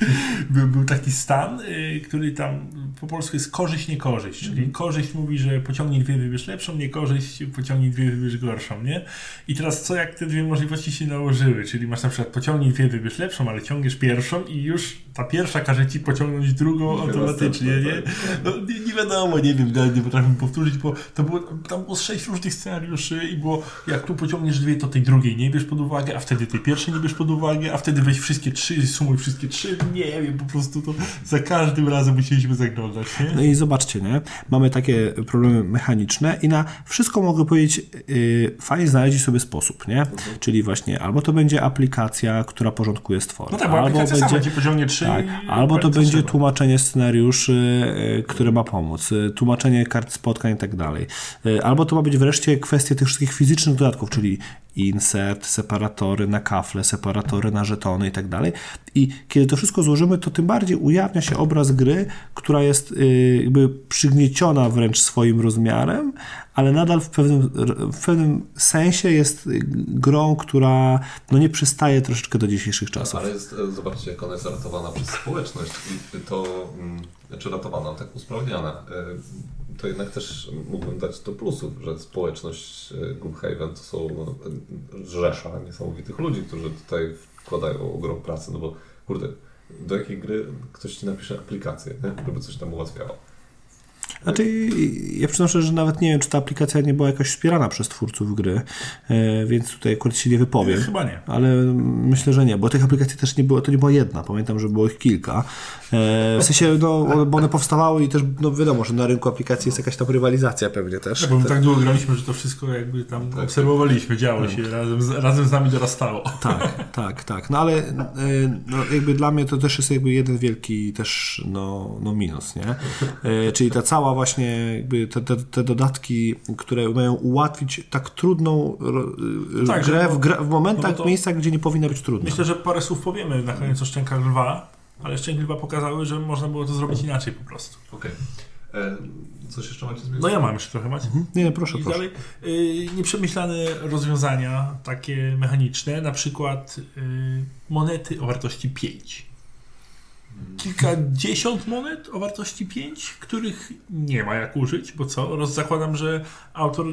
był, był taki stan, y, który tam po polsku jest korzyść, niekorzyść. Czyli Mhm. korzyść mówi, że pociągnij dwie, wybierz lepszą, niekorzyść, pociągnij dwie, wybierz gorszą, nie? I teraz co jak te dwie możliwości się nałożyły? Czyli masz na przykład pociągnij dwie, wybierz lepszą, ale ciągniesz pierwszą i już ta pierwsza każe ci pociągnąć drugą automatycznie, następne, nie? tak. No, nie, nie wiadomo, nie wiem, nawet nie potrafię powtórzyć, bo to było, tam było sześć różnych scenariuszy i było, jak tu pociągniesz dwie, to tej drugiej nie bierz pod uwagę, a wtedy tej pierwszej nie bierz pod uwagę, a wtedy weź wszystkie trzy, sumuj wszystkie trzy, nie wiem, po prostu to za każdym razem musieliśmy zaglądać, nie? No i zobaczcie, nie? Mamy takie problemy mechaniczne i na wszystko mogę powiedzieć, yy, fajnie znaleźć sobie sposób, nie? Czyli właśnie albo to będzie aplikacja, która porządkuje stwory, No tak, bo albo sama będzie... ci pociągnie trzy Tak, i albo to będzie trzeba. tłumaczenie scenariuszy, y, które ma pomóc, y, tłumaczenie kart spotkań i tak dalej. Y, Albo to ma być wreszcie kwestia tych wszystkich fizycznych dodatków, czyli insert, separatory na kafle, separatory na żetony i tak dalej. I kiedy to wszystko złożymy, to tym bardziej ujawnia się obraz gry, która jest y, jakby przygnieciona wręcz swoim rozmiarem, ale nadal w pewnym, w pewnym sensie jest grą, która no nie przystaje troszeczkę do dzisiejszych czasów. Ale jest, e, zobaczcie, jak ona jest ratowana przez społeczność i to, mm, znaczy ratowana, tak usprawniana. E, To jednak też mógłbym dać do plusów, że społeczność e, Gloomhaven to są no, rzesza niesamowitych ludzi, którzy tutaj wkładają ogrom pracy, no bo kurde, do jakiej gry ktoś ci napisze aplikację, nie? żeby coś tam ułatwiało. Znaczy, ja przynoszę, że nawet nie wiem, czy ta aplikacja nie była jakoś wspierana przez twórców gry, e, więc tutaj akurat się nie wypowiem. Chyba nie. Ale myślę, że nie, bo tych aplikacji też nie było, to nie była jedna, pamiętam, że było ich kilka. E, w sensie, no, bo one powstawały i też, no wiadomo, że na rynku aplikacji jest jakaś tam rywalizacja pewnie też. Bo my tak długo graliśmy, że to wszystko jakby tam obserwowaliśmy, działo się, razem z, razem z nami dorastało. Tak, tak, tak. No ale e, no, jakby dla mnie to też jest jakby jeden wielki też no, no minus, nie? Czyli ta cała właśnie jakby te, te, te dodatki, które mają ułatwić tak trudną e, Tak, grę w, gra, w momentach, no to- miejscach, gdzie nie powinna być trudna. Myślę, że parę słów powiemy na koniec o szczękach lwa, ale szczęki lwa pokazały, że można było to zrobić inaczej po prostu. Okej. E, Coś jeszcze macie zmienić? No ja mam jeszcze trochę, macie? Nie, nie, proszę, I proszę. dalej y, nieprzemyślane rozwiązania takie mechaniczne, na przykład y, monety o wartości 5. Kilkadziesiąt monet o wartości 5, których nie ma jak użyć, bo co? Roz, zakładam, że autor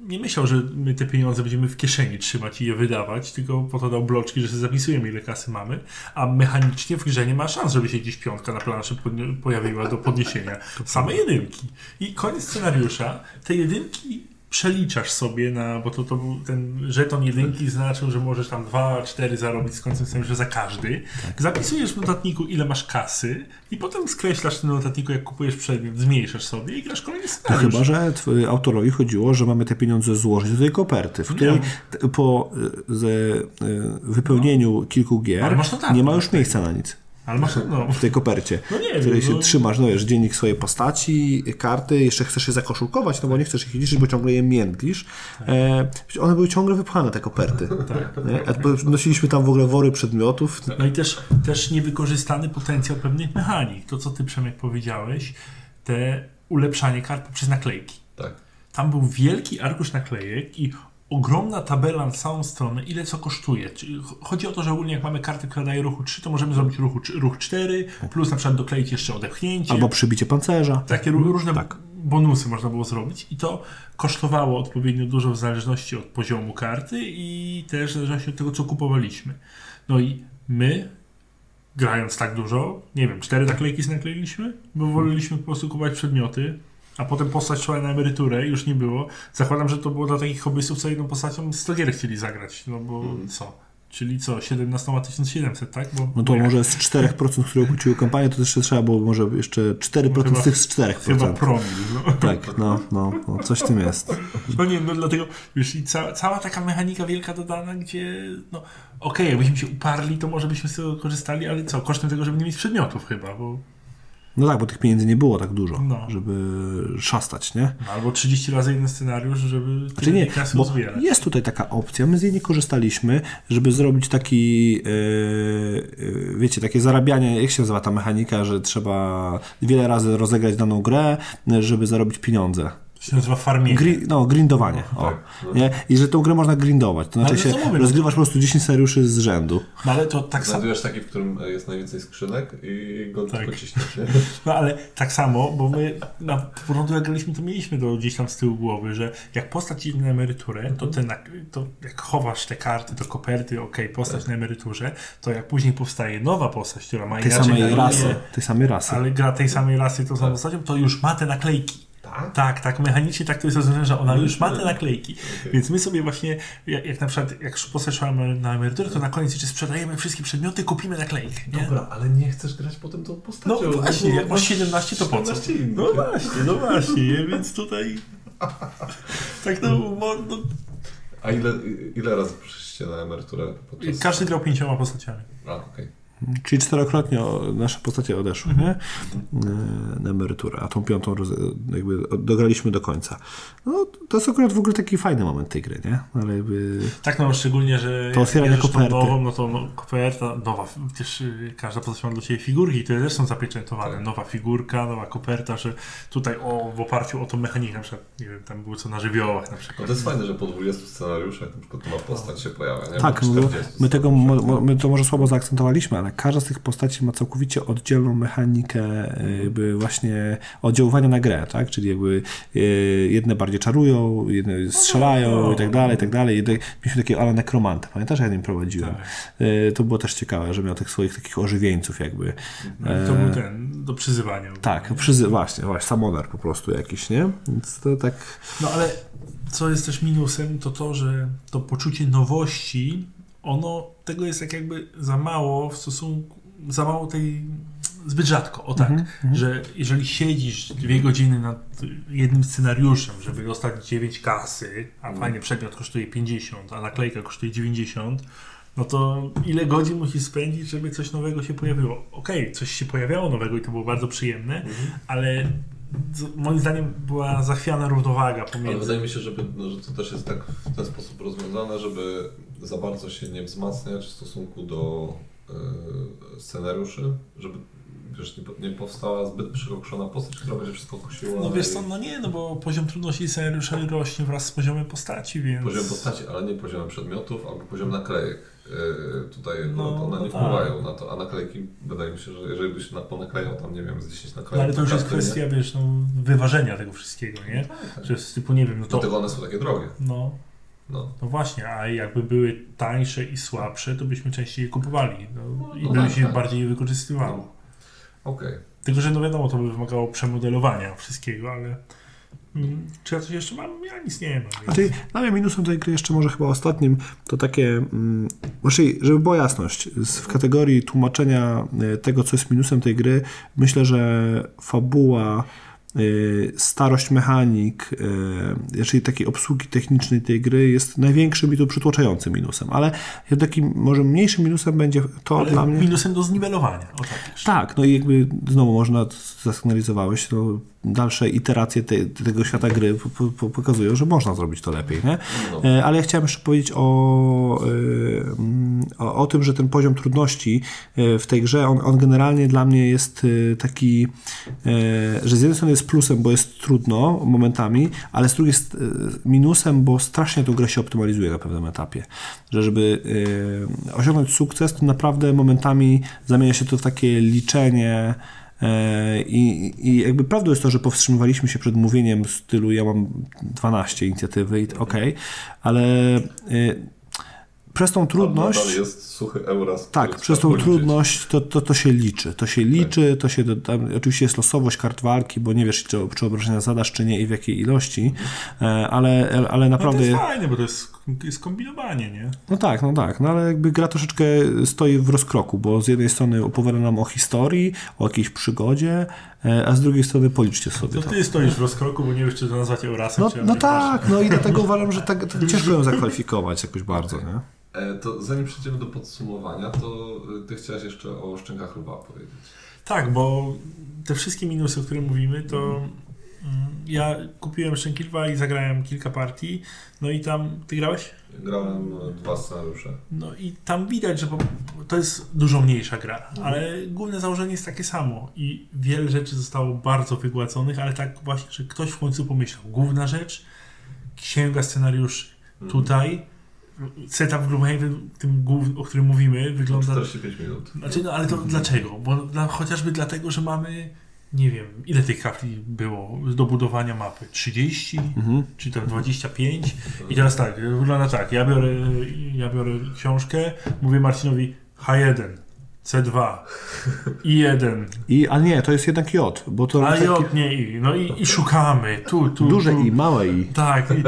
nie myślał, że my te pieniądze będziemy w kieszeni trzymać i je wydawać, tylko po to dał bloczki, że sobie zapisujemy ile kasy mamy, a mechanicznie w grze nie ma szans, żeby się gdzieś piątka na planszy pojawiła do podniesienia. Same jedynki. I koniec scenariusza, te jedynki przeliczasz sobie na, bo to, to był ten żeton jedynki znaczył, że możesz tam 2, 4 zarobić z końcem scenariusza za każdy. Zapisujesz w notatniku ile masz kasy i potem skreślasz w tym notatniku, jak kupujesz przedmiot, zmniejszasz sobie i grasz kolejny To scenariusz. chyba, że autorowi chodziło, że mamy te pieniądze złożyć do tej koperty, w której t- po y, z, y, wypełnieniu kilku gier nie ma już miejsca na nic Ale masz, no, w tej kopercie, No nie w której wiem, się no. trzymasz, no wiesz, dziennik swojej postaci, karty, jeszcze chcesz je zakoszulkować, no bo nie chcesz ich liczyć, bo ciągle je międlisz. E, one były ciągle wypchane, te koperty. Nie? A bo Nosiliśmy tam w ogóle wory przedmiotów. No i też, też niewykorzystany potencjał pewnych mechanik. To, co ty Przemek powiedziałeś, te ulepszanie kart poprzez naklejki. Tak. Tam był wielki arkusz naklejek i ogromna tabela na całą stronę, ile co kosztuje. Czyli ch- chodzi o to, że ogólnie jak mamy kartę, która daje ruchu 3, to możemy zrobić ruchu, ruch 4, plus na przykład dokleić jeszcze odepchnięcie. Albo przybicie pancerza. Takie ró- różne tak. bonusy można było zrobić i to kosztowało odpowiednio dużo w zależności od poziomu karty i też w zależności od tego, co kupowaliśmy. No i my, grając tak dużo, nie wiem, cztery naklejki nakleiliśmy, bo woleliśmy po prostu kupować przedmioty, a potem postać szła na emeryturę i już nie było. Zakładam, że to było dla takich hobbystów, co jedną postacią 100 gier chcieli zagrać, no bo co? Czyli co, 17 1700, tak? Bo, No to bo jak- może z 4%, które opłaciły kampanię, to jeszcze trzeba było może jeszcze 4% Chyba- z tych z 4%. Chyba promil, no. Tak, no, no, no, coś w tym jest. No nie, no dlatego, wiesz, i ca, cała taka mechanika wielka dodana, gdzie, no, okej, jakbyśmy się uparli, to może byśmy z tego korzystali, ale co, kosztem tego, żeby nie mieć przedmiotów chyba, bo, No tak, bo tych pieniędzy nie było tak dużo, No. żeby szastać, nie? no, albo 30 razy jeden scenariusz, żeby Znaczy nie, kasy bo uzbierać. jest tutaj taka opcja, my z niej nie korzystaliśmy, żeby zrobić taki, e, wiecie, takie zarabianie, jak się nazywa ta mechanika, że trzeba wiele razy rozegrać daną grę, żeby zarobić pieniądze. To się nazywa farmienie. Gri, no, grindowanie. O, tak, no. nie? I że tą grę można grindować. To znaczy się mówię, no rozgrywasz po prostu 10 scenariuszy z rzędu. No ale to tak samo, Znajdujesz taki, w którym jest najwięcej skrzynek i go Tak. tylko ciśniesz, nie? no ale tak samo, bo my na początku jak graliśmy, to mieliśmy to gdzieś tam z tyłu głowy, że jak postać idzie na emeryturę, to, Mhm. na, to jak chowasz te karty do koperty, okej, postać na emeryturze, to jak później powstaje nowa postać, która ma Tak. Tej inaczej samej rasy. Tej samej rasy. ale gra tej samej rasy tą samą Tak. postacią, to już ma te naklejki. Tak? Tak, tak, mechanicznie tak to jest rozwiązane, że ona już ma te naklejki. Okej. Więc my sobie właśnie, jak, jak na przykład, jak postać na emeryturę, to na koniec jeszcze sprzedajemy wszystkie przedmioty, kupimy naklejkę, nie? Dobra, ale nie chcesz grać potem tą postacią. No właśnie, jak masz 17, to po co? 17 innych. No właśnie, no właśnie, nie? więc tutaj... Tak no, no A ile, ile razy przyszliście na emeryturę? Podczas... każdy grał pięcioma postaciami. A, okej. Czyli czterokrotnie nasze postacie odeszły, nie? Mhm. E, Na emeryturę, a tą piątą jakby dograliśmy do końca. No, to jest akurat w ogóle taki fajny moment tej gry, nie? Ale jakby... Tak, no szczególnie, że To otwieranie koperty. nową, no to no, koperta nowa, przecież y, każda postać ma dla Ciebie figurki, które też są zapieczętowane. Tak. Nowa figurka, nowa koperta, że tutaj o, w oparciu o tą mechanikę, na przykład, nie wiem, tam było co na żywiołach na przykład. No to jest fajne, że po 20 scenariuszach na przykład nowa postać się pojawia, nie? Tak, no bo 40 my tego my to może słabo zaakcentowaliśmy, ale każda z tych postaci ma całkowicie oddzielną mechanikę e, jakby właśnie oddziaływania na grę, tak? Czyli jakby e, jedne bardziej czarują, jedne strzelają i tak dalej, i tak dalej. Mieliśmy takiego Ala Nekromanta, pamiętasz, jak nim prowadziłem? Tak. E, To było też ciekawe, że miał tych swoich takich ożywieńców jakby. To był ten, do przyzywania. Tak, przyzy- właśnie, właśnie, samonar po prostu jakiś, nie? Więc to tak... No ale co jest też minusem, to to, że to poczucie nowości, ono, tego jest jak jakby za mało w stosunku, za mało tej, zbyt rzadko, o tak, że jeżeli siedzisz dwie godziny nad jednym scenariuszem, żeby dostać 9 kasy, a fajnie przedmiot kosztuje 50, a naklejka kosztuje 90, no to ile godzin musisz spędzić, żeby coś nowego się pojawiło? Okej, coś się pojawiało nowego i to było bardzo przyjemne, ale z- moim zdaniem była zachwiana równowaga Ale pomiędzy... wydaje mi się, żeby, no, że to też jest tak w ten sposób rozwiązane, żeby za bardzo się nie wzmacniać w stosunku do e, scenariuszy, żeby wiesz, nie, nie powstała zbyt przyrokszona postać, która będzie wszystko kusiła. No wiesz co, no nie, no bo poziom trudności scenariusza rośnie wraz z poziomem postaci, więc... Poziom postaci, ale nie poziom przedmiotów, albo poziom naklejek. Yy, tutaj No, no, one no nie tak. wpływają na to, a naklejki, wydaje mi się, że jeżeli byś na, ponaklejał tam, nie wiem, z 10 No, naklejek... ale to już jest karty, nie? kwestia, wiesz, no, wyważenia tego wszystkiego, nie? tak. Że z typu, nie wiem, no to... Dlatego one są takie drogie. No, No. no właśnie, a jakby były tańsze i słabsze, to byśmy częściej je kupowali no, i No by tak, się tak. bardziej wykorzystywało. No. Okej. Tylko, że no wiadomo, to by wymagało przemodelowania wszystkiego, ale... Mm, czy ja coś jeszcze mam? Ja nic nie mam. Znaczy, dla mnie minusem tej gry jeszcze może chyba ostatnim, to takie, mm, właściwie, żeby była jasność, z- w kategorii tłumaczenia e, tego, co jest minusem tej gry, myślę, że fabuła, starość mechanik, czyli takiej obsługi technicznej tej gry jest największym i to przytłaczającym minusem, ale takim może mniejszym minusem będzie to Ale dla mnie... minusem do zniwelowania, o tak. Tak, no i jakby znowu można, zasygnalizowałeś, no, dalsze iteracje te, tego świata gry po, po, pokazują, że można zrobić to lepiej, nie? No. E, Ale ja chciałem jeszcze powiedzieć o, e, o, o tym, że ten poziom trudności e, w tej grze, on, on generalnie dla mnie jest taki, że z jednej strony jest plusem, bo jest trudno momentami, ale z drugiej jest minusem, bo strasznie tą grę się optymalizuje na pewnym etapie. Że żeby osiągnąć sukces, to naprawdę momentami zamienia się to w takie liczenie I, I jakby prawdą jest to, że powstrzymywaliśmy się przed mówieniem w stylu ja mam 12 inicjatywy i okej, ale e, przez tą trudność. Nadal jest suchy Euras. Tak, przez tą policzyć. trudność to, to, to się liczy. To się liczy, to się tam, oczywiście jest losowość kart walki, bo nie wiesz, czy, czy obrażenia zadasz, czy nie i w jakiej ilości, e, ale, ale No to naprawdę. jest bo to jest jest kombinowanie, nie? No tak, no tak, no ale jakby gra troszeczkę stoi w rozkroku, bo z jednej strony opowiada nam o historii, o jakiejś przygodzie, e, a z drugiej strony policzcie sobie To to. ty stoisz w rozkroku, bo nie wiesz, czy to nazwać Eurasem, No, no tak, no i dlatego uważam, że tak, tak ciężko ją zakwalifikować jakoś bardzo, nie? E, To zanim przejdziemy do podsumowania, to e, ty chciałeś jeszcze o szczękach lwa powiedzieć. Tak, bo te wszystkie minusy, o których mówimy, to mm, ja kupiłem Szczęki Lwa i zagrałem kilka partii, no i tam, ty grałeś? Grałem e, dwa scenariusze. No i tam widać, że to jest dużo mniejsza gra, ale główne założenie jest takie samo i wiele rzeczy zostało bardzo wygładzonych, ale tak właśnie, że ktoś w końcu pomyślał. Główna rzecz, księga scenariuszy. Tutaj setup w Gloomhaven, tym głównym, o którym mówimy, wygląda... 45 minut. Znaczy, no ale to dlaczego? Bo dla, chociażby dlatego, że mamy, nie wiem, ile tych kafli było do budowania mapy? 30? Mhm. Czy tam 25? I teraz tak, wygląda tak, ja biorę, ja biorę książkę, mówię Marcinowi H1, C2, I1, I, a nie, to jest jednak J, bo to a J nie I, no i, i szukamy, tu, tu, duże tu. I, małe I. Tak, i,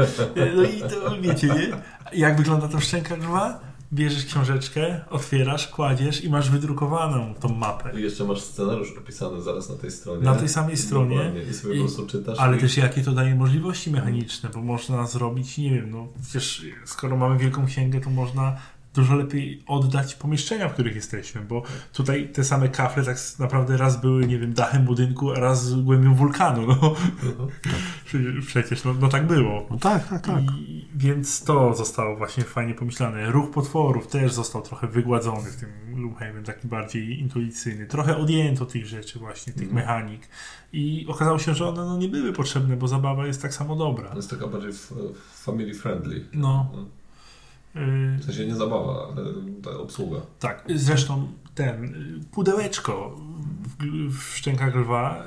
no i to wiecie, nie? Jak wygląda to szczęka lwa? Bierzesz książeczkę, otwierasz, kładziesz i masz wydrukowaną tą mapę. I jeszcze masz scenariusz opisany zaraz na tej stronie. Na tej samej stronie. Dokładnie. I sobie I- po prostu czytasz. Ale i... też jakie to daje możliwości mechaniczne, bo można zrobić, nie wiem, no przecież skoro mamy wielką księgę, to można dużo lepiej oddać pomieszczenia, w których jesteśmy, bo tutaj te same kafle tak naprawdę raz były, nie wiem, dachem budynku, a raz głębią wulkanu, no. Prze- Przecież, no, no tak było. No tak, tak, tak. I, więc to zostało właśnie fajnie pomyślane. Ruch potworów też został trochę wygładzony w tym Gloomhaven, taki bardziej intuicyjny. Trochę odjęto tych rzeczy właśnie, tych Mhm. mechanik. I okazało się, że one no, nie były potrzebne, bo zabawa jest tak samo dobra. To jest taka bardziej f- family friendly. No. Yy, W sensie nie zabawa, ale ta obsługa. tak, zresztą ten, y, pudełeczko w, w szczękach lwa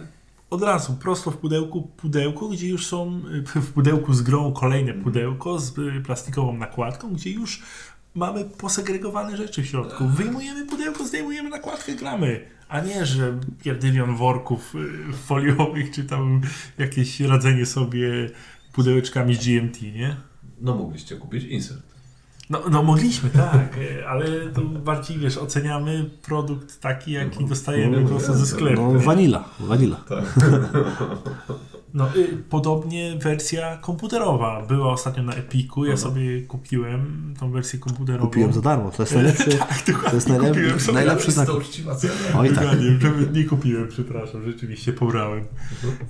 od razu, prosto w pudełku, pudełko, gdzie już są, y, w pudełku z grą kolejne pudełko z y, plastikową nakładką, gdzie już mamy posegregowane rzeczy w środku. Wyjmujemy pudełko, zdejmujemy nakładkę, gramy. A nie, że pierdylion worków foliowych, czy tam jakieś radzenie sobie pudełeczkami z GMT, nie? No mogliście kupić insert. No, no mogliśmy, tak, ale to bardziej, wiesz, oceniamy produkt taki, jaki dostajemy po prostu ze sklepu. No wanila, wanila. Tak. No, y, podobnie wersja komputerowa była ostatnio na Epiku, ja sobie kupiłem tą wersję komputerową. Kupiłem za darmo, to jest najlepszy, to jest kupiłem najlepszy, sobie. najlepszy cena. Oj tak. Dokładnie, nie kupiłem, przepraszam, rzeczywiście pobrałem.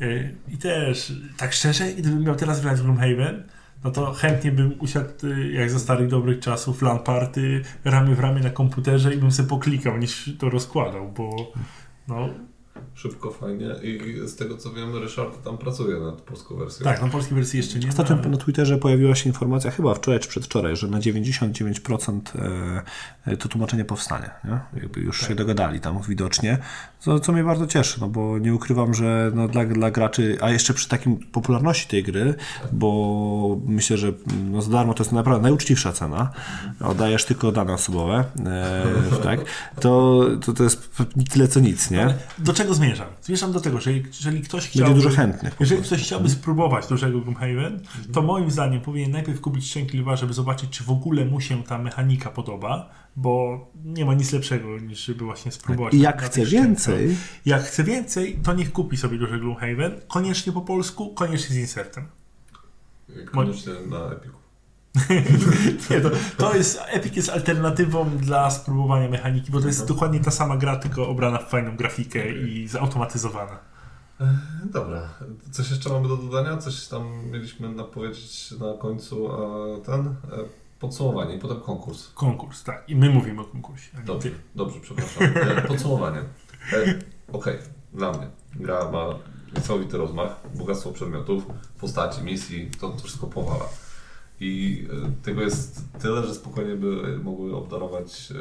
E, I też, tak szczerze, gdybym miał teraz grać w Gloomhaven, no to chętnie bym usiadł, y, jak za starych dobrych czasów, LAN party, ramię w ramię na komputerze i bym sobie poklikał, niż to rozkładał, bo no, Szybko, fajnie. I z tego co wiem, Ryszard tam pracuje nad polską wersją. tak, no polskiej wersji jeszcze nie Ostatnio na Twitterze pojawiła się informacja, chyba wczoraj czy przedwczoraj, że na 99% e, to tłumaczenie powstanie. Nie? Jakby już Tak. się dogadali tam widocznie, co, co mnie bardzo cieszy, no bo nie ukrywam, że no dla, dla graczy, a jeszcze przy takim popularności tej gry, bo myślę, że no za darmo to jest naprawdę najuczciwsza cena, oddajesz tylko dane osobowe, e, tak, to, to, to jest tyle co nic, nie? Do czego zmierzam? Zmierzam do tego, że jeżeli ktoś chciałby... Będzie dużo chętnych. Jeżeli ktoś chciałby spróbować dużego Gloomhaven, to moim zdaniem powinien najpierw kupić Szczęki Lwa, żeby zobaczyć, czy w ogóle mu się ta mechanika podoba, bo nie ma nic lepszego, niż żeby właśnie spróbować. I jak chce więcej, Jak chce więcej, to niech kupi sobie duży Gloomhaven, koniecznie po polsku, koniecznie z insertem. Koniecznie na Epiku. Nie, to, to jest, Epic jest alternatywą dla spróbowania mechaniki, bo to jest dokładnie ta sama gra, tylko obrana w fajną grafikę i zautomatyzowana. Dobra. Coś jeszcze mamy do dodania? Coś tam mieliśmy napowiedzieć na końcu, a ten... e, Podsumowanie i potem konkurs. Konkurs, tak. I my mówimy o konkursie. Dobrze, ty. dobrze, przepraszam. E, Podsumowanie. E, Okej, dla mnie. Gra ma niesamowity rozmach, bogactwo przedmiotów, postaci, misji, to wszystko powala. I e, tego jest tyle, że spokojnie by mogły obdarować e,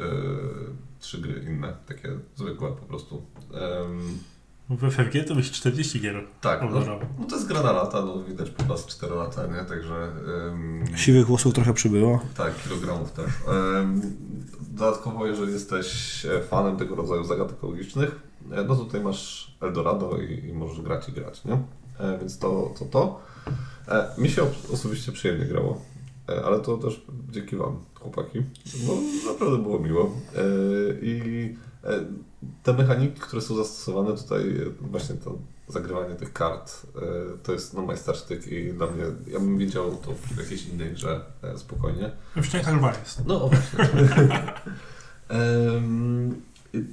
trzy gry inne, takie zwykłe po prostu. W FFG to byś 40 gier tak, no, no to jest gra na lata, no widać po nas 4 lata, nie? Także... em, siwych włosów trochę przybyło. tak, kilogramów też. Em, Dodatkowo, jeżeli jesteś e, fanem tego rodzaju zagadek logicznych, no to tutaj masz Eldorado i, i możesz grać i grać, nie? E, Więc to to. to. E, Mi się osobiście przyjemnie grało. e, ale to też dzięki Wam, chłopaki. No, naprawdę było miło. E, I te mechaniki, które są zastosowane tutaj, właśnie to zagrywanie tych kart, to jest no, majstersztyk i dla mnie, ja bym widział to w jakiejś innej grze spokojnie. Szczękach 2 jest. No właśnie.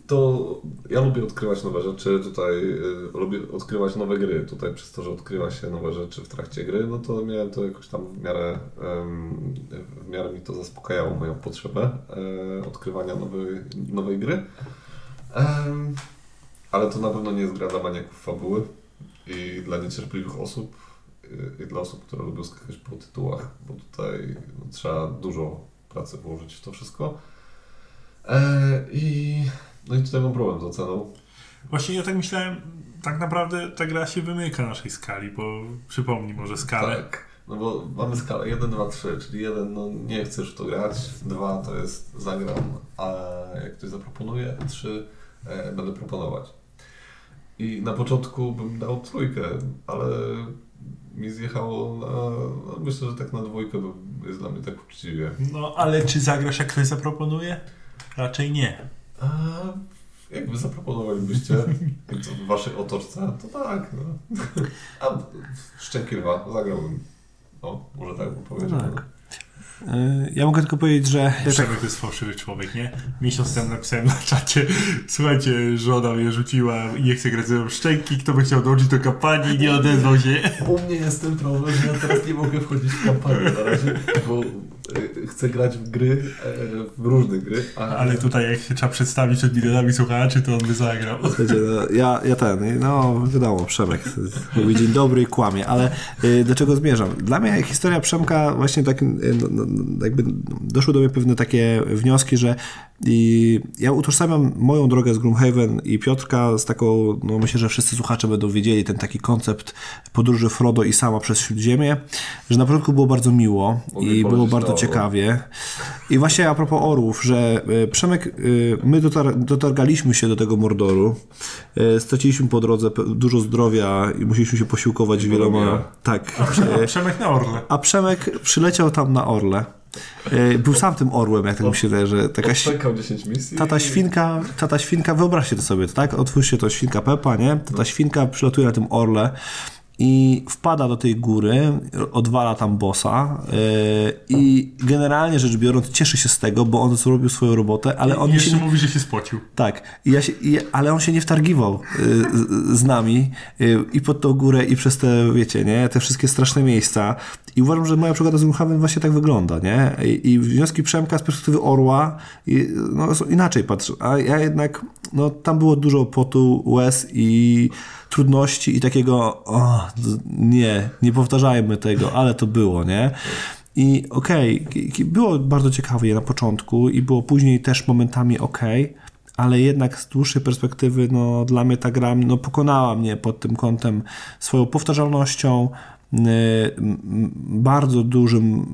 to ja lubię odkrywać nowe rzeczy, tutaj y, lubię odkrywać nowe gry. Tutaj przez to, że odkrywa się nowe rzeczy w trakcie gry, no to miałem to jakoś tam w miarę, w miarę mi to zaspokajało moją potrzebę e, odkrywania nowej, nowej gry. ale to na pewno nie jest gra dla maniaków fabuły i dla niecierpliwych osób y, i dla osób, które lubią skakać po tytułach, bo tutaj no, trzeba dużo pracy włożyć w to wszystko. E, I no i tutaj mam problem z oceną. Właśnie ja tak myślałem, tak naprawdę ta gra się wymyka naszej skali, bo przypomnij może skalę. Tak, no bo mamy skalę 1, 2, 3, czyli 1, no nie chcesz w to grać, 2 to jest zagram, a jak ktoś zaproponuje, 3 e, będę proponować. I na początku bym dał trójkę, ale mi zjechało na, no myślę, że tak na dwójkę jest dla mnie tak uczciwie. No ale czy zagrasz jak ktoś zaproponuje? Raczej nie. A jakby zaproponowalibyście w waszej otoczce, to tak. No. A Szczękiewa zagrałbym. No, może tak bym powiedział. No tak. E, ja mogę tylko powiedzieć, że... Ja Przemek tak... to jest fałszywy człowiek, nie? Miesiąc temu napisałem na czacie słuchajcie, żona mnie rzuciła i nie chce grać ze szczęki, kto by chciał dołączyć do kampanii nie odezwał się. U mnie jest ten problem, że ja teraz nie mogę wchodzić w kampanię na razie, bo Y, chcę grać w gry, e, w różne gry. A... Ale tutaj jak się trzeba przedstawić przed milionami słuchaczy, to on by zagrał. Słuchajcie, no, ja, ja ten, no wiadomo, Przemek mówi dzień dobry i kłamie, ale y, do czego zmierzam? Dla mnie historia Przemka właśnie tak y, no, no, jakby doszły do mnie pewne takie wnioski, że i ja utożsamiam moją drogę z Gloomhaven i Piotrka z taką, no myślę, że wszyscy słuchacze będą wiedzieli ten taki koncept podróży Frodo i sama przez Śródziemie, że na początku było bardzo miło i było bardzo ciekawie. I właśnie a propos orłów, że e, Przemek, e, my dotar dotargaliśmy się do tego Mordoru, e, straciliśmy po drodze dużo zdrowia i musieliśmy się posiłkować wieloma... Tak. A Przemek na Orle. A Przemek przyleciał tam na Orle. Był sam tym orłem, jak tak mi się wydaje, że taka 10 misji. Tata świnka, tata świnka, wyobraźcie to sobie, tak? Otwórzcie to świnka Pepa, nie? Tata świnka przylatuje na tym orle i wpada do tej góry, odwala tam bossa yy, i generalnie rzecz biorąc cieszy się z tego, bo on zrobił swoją robotę, ale on I jeszcze się... mówi, że się spocił. Tak, I ja się, i, ale on się nie wtargiwał yy, z, z, nami yy, i pod tą górę i przez te, wiecie, nie, te wszystkie straszne miejsca i uważam, że moja przygoda z Ruchawem właśnie tak wygląda, nie, i, i wnioski Przemka z perspektywy orła i, no, inaczej patrzę, a ja jednak, no tam było dużo potu, łez i trudności i takiego, o, nie, nie powtarzajmy tego, ale to było, nie? I okej, okay, było bardzo ciekawe na początku i było później też momentami ok, ale jednak z dłuższej perspektywy, no dla mnie ta gra no, pokonała mnie pod tym kątem swoją powtarzalnością, bardzo dużym,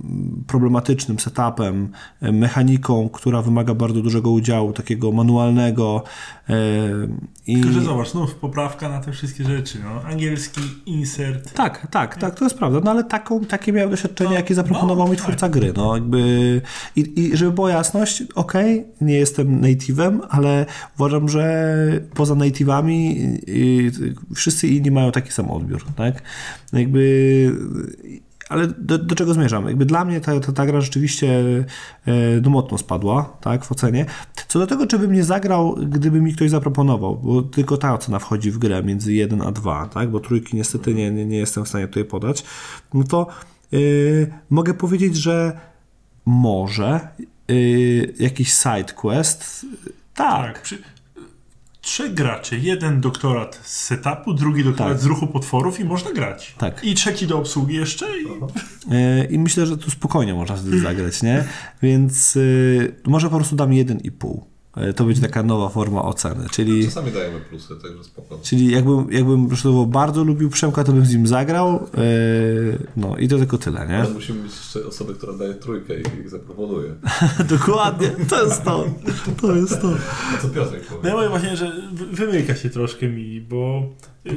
problematycznym setupem, mechaniką, która wymaga bardzo dużego udziału, takiego manualnego. I... Tylko, że zobacz, znów poprawka na te wszystkie rzeczy. No. Angielski insert. Tak, tak, tak, to jest prawda. No ale taką, takie miałem doświadczenie, no, jakie zaproponował no, mi twórca tak. gry. No, jakby... I, I żeby była jasność, okay, nie jestem native'em, ale uważam, że poza native'ami wszyscy inni mają taki sam odbiór. Tak? Jakby ale do, do, czego zmierzam? Jakby dla mnie ta, ta, ta gra rzeczywiście e, no, mocno spadła tak, w ocenie. Co do tego, czy bym nie zagrał, gdyby mi ktoś zaproponował, bo tylko ta ocena wchodzi w grę między 1 a 2, tak, bo trójki niestety nie, nie, nie jestem w stanie tutaj podać, no to yy, mogę powiedzieć, że może yy, jakiś side quest tak. tak. Przy, trzech graczy. Jeden doktorat z setupu, drugi doktorat tak. z ruchu potworów i można grać. Tak. I trzeci do obsługi jeszcze. I, e, I myślę, że tu spokojnie można zagrać, nie? Więc y, może po prostu dam jeden i pół. E, to będzie taka nowa forma oceny, czyli... Czasami dajemy plusy, także spoko. Czyli jakbym, jakbym przykładowo bardzo lubił Przemka, to bym z nim zagrał. Yy, no i to tylko tyle, nie? Ale musimy mieć jeszcze osobę, która daje trójkę i ich zaproponuje. Dokładnie, to jest to. To jest to. A co Piotrek No ja powie? mówię właśnie, że wy- wymyka się troszkę mi, bo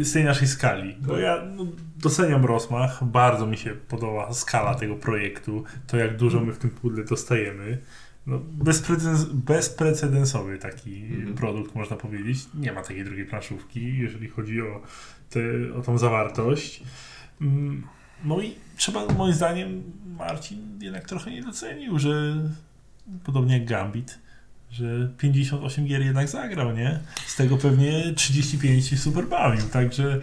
z tej naszej skali. Bo ja no, doceniam rozmach, bardzo mi się podoba skala tego projektu, to jak dużo my w tym pudle dostajemy. No, bezprecedens, bezprecedensowy taki Mhm. produkt, można powiedzieć. Nie ma takiej drugiej planszówki, jeżeli chodzi o, te, o tą zawartość. Mm, No i trzeba, moim zdaniem, Marcin jednak trochę nie docenił, że podobnie jak Gambit, że 58 gier jednak zagrał, nie? Z tego pewnie 35 się super bawił, także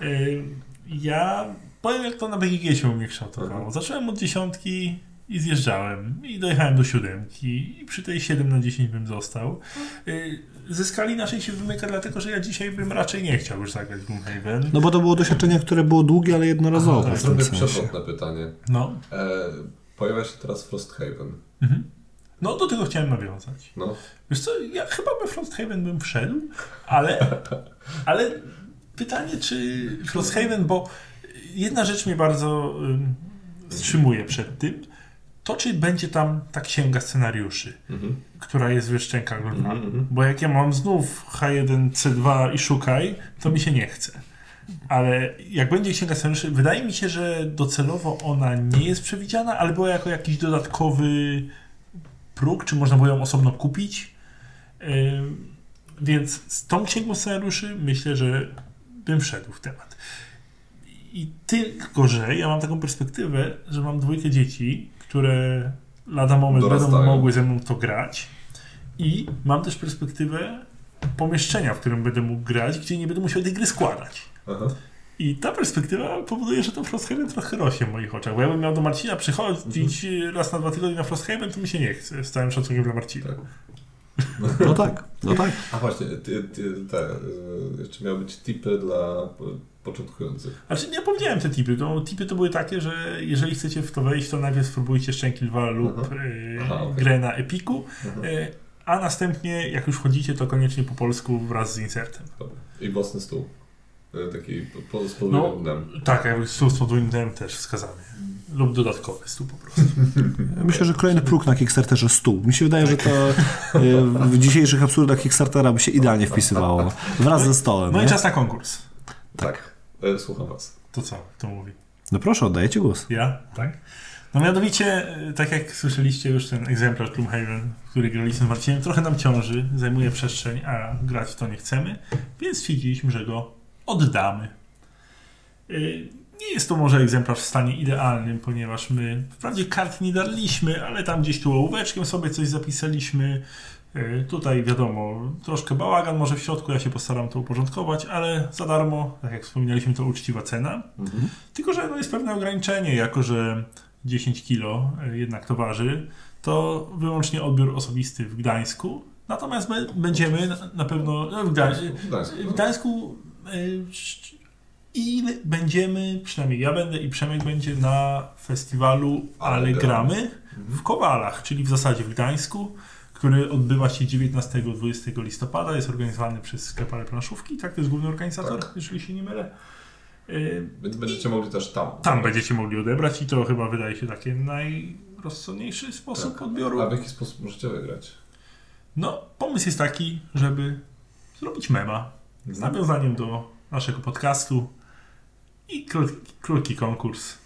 y, ja powiem jak to na BGG się u mnie kształtowało. Mhm. Zacząłem od dziesiątki i zjechałem i dojechałem do siódemki i przy tej 7 na 10 bym został. Y, ze skali naszej się wymyka dlatego, że ja dzisiaj bym raczej nie chciał już zagrać Gloomhaven. No bo to było doświadczenie, które było długie, ale jednorazowe Aha, Zrobię przewrotne pytanie. No. E, pojawia się teraz Frosthaven. Mhm. No do tego chciałem nawiązać. No, Wiesz co, ja chyba we Frosthaven bym wszedł, ale, ale pytanie, czy Frosthaven, bo jedna rzecz mnie bardzo ym, wstrzymuje przed tym, to czy będzie tam ta księga scenariuszy, mhm. która jest w szczękach lwa. Mhm, mhm. Bo jak ja mam znów H1, C2 i szukaj, to mi się nie chce. Ale jak będzie księga scenariuszy, wydaje mi się, że docelowo ona nie jest przewidziana, ale była jako jakiś dodatkowy próg, czy można było ją osobno kupić. Więc z tą księgą scenariuszy myślę, że bym wszedł w temat. I tylko, że ja mam taką perspektywę, że mam dwójkę dzieci, które lada moment będą mogły ze mną to grać. I mam też perspektywę pomieszczenia, w którym będę mógł grać, gdzie nie będę musiał tej gry składać. Aha. I ta perspektywa powoduje, że to Frosthaven trochę rośnie w moich oczach. Bo jakbym miał do Marcina przychodzić raz na dwa tygodnie na Frosthaven, to mi się nie chce. Z całym szacunkiem dla Marcina. Tak. No tak, no tak. A właśnie, ty, ty, te, e, jeszcze miały być tipy dla po- początkujących. Znaczy, nie powiedziałem te tipy. No, tipy to były takie, że jeżeli chcecie w to wejść, to najpierw spróbujcie Szczęki Lwa lub Aha. e, Aha, okej. grę na Epiku, Mhm. e, a następnie, jak już wchodzicie, to koniecznie po polsku wraz z insertem. I własny stół. E, Taki po- po- z No. podwójnym dnem. Tak, jakby stół z podwójnym dnem też wskazany. Lub dodatkowy stół po prostu. Myślę, że kolejny próg na Kickstarterze stół. Mi się wydaje, że to y, w dzisiejszych absurdach Kickstartera by się idealnie wpisywało. Wraz ze stołem. No i czas na konkurs. Tak. E, Słucham was. To co, kto mówi? No proszę, oddaję Ci głos. Ja? Tak. No mianowicie, e, tak jak słyszeliście już ten egzemplarz Gloomhaven, który graliśmy z Marcinem, trochę nam ciąży, zajmuje przestrzeń, a grać w to nie chcemy, więc stwierdziliśmy, że go oddamy. Nie jest to może egzemplarz w stanie idealnym, ponieważ my wprawdzie kart nie darliśmy, ale tam gdzieś tu ołóweczkiem sobie coś zapisaliśmy. Y, Tutaj wiadomo, troszkę bałagan może w środku, ja się postaram to uporządkować, ale za darmo, tak jak wspominaliśmy, to uczciwa cena. Mhm. Tylko, że no jest pewne ograniczenie, jako że 10 kilo e, jednak to waży, to wyłącznie odbiór osobisty w Gdańsku. Natomiast my będziemy na, pewno no, w, Gdańsku, W Gdańsku, w. Gdańsku e, i będziemy, przynajmniej ja będę i Przemek będzie na festiwalu Ale gramy. Gramy w Kowalach, czyli w zasadzie w Gdańsku, który odbywa się 19-20 listopada, jest organizowany przez sklep Ale Planszówki, tak? To jest główny organizator, Tak. jeżeli się nie mylę. E, Więc będziecie mogli też tam. tam będziecie mogli odebrać i to chyba wydaje się takie najrozsądniejszy sposób Tak. odbioru. A w jaki sposób możecie wygrać? No, pomysł jest taki, żeby zrobić mema z nawiązaniem do naszego podcastu i krótki, krótki konkurs.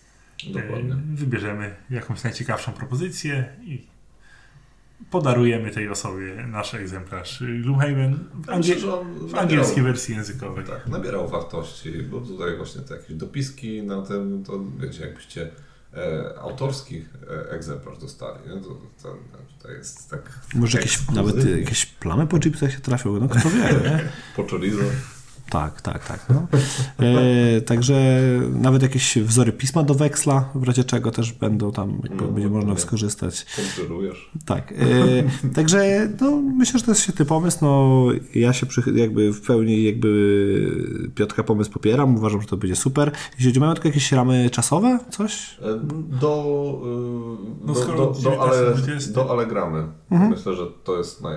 Dokładnie. E, Wybierzemy jakąś najciekawszą propozycję i podarujemy tej osobie nasz egzemplarz Gloomhaven w, Ja myślę, angie- że on w nabierał- angielskiej wersji językowej. Tak, nabierał wartości, bo tutaj właśnie te jakieś dopiski na tym, to wiecie, jakbyście e, autorski e, egzemplarz dostali, nie? To, to, to jest tak Może jakieś, nawet jakieś plamy po chipsach się trafią, no kto wie, nie? po chorizo. Tak, tak, tak. No. E, także nawet jakieś wzory pisma do weksla, w razie czego też będą tam, jakby No, będzie można dokładnie. skorzystać. Konkurujesz. Tak. E, także no, myślę, że to jest świetny pomysł. No, ja się przy, jakby w pełni jakby Piotrka pomysł popieram. Uważam, że to będzie super. Jeśli chodzi, mają tylko jakieś ramy czasowe? Coś? E, Do, y, No do, skoro do, do, ale, 19-20. do Allegramy. Mhm. Myślę, że to jest naj,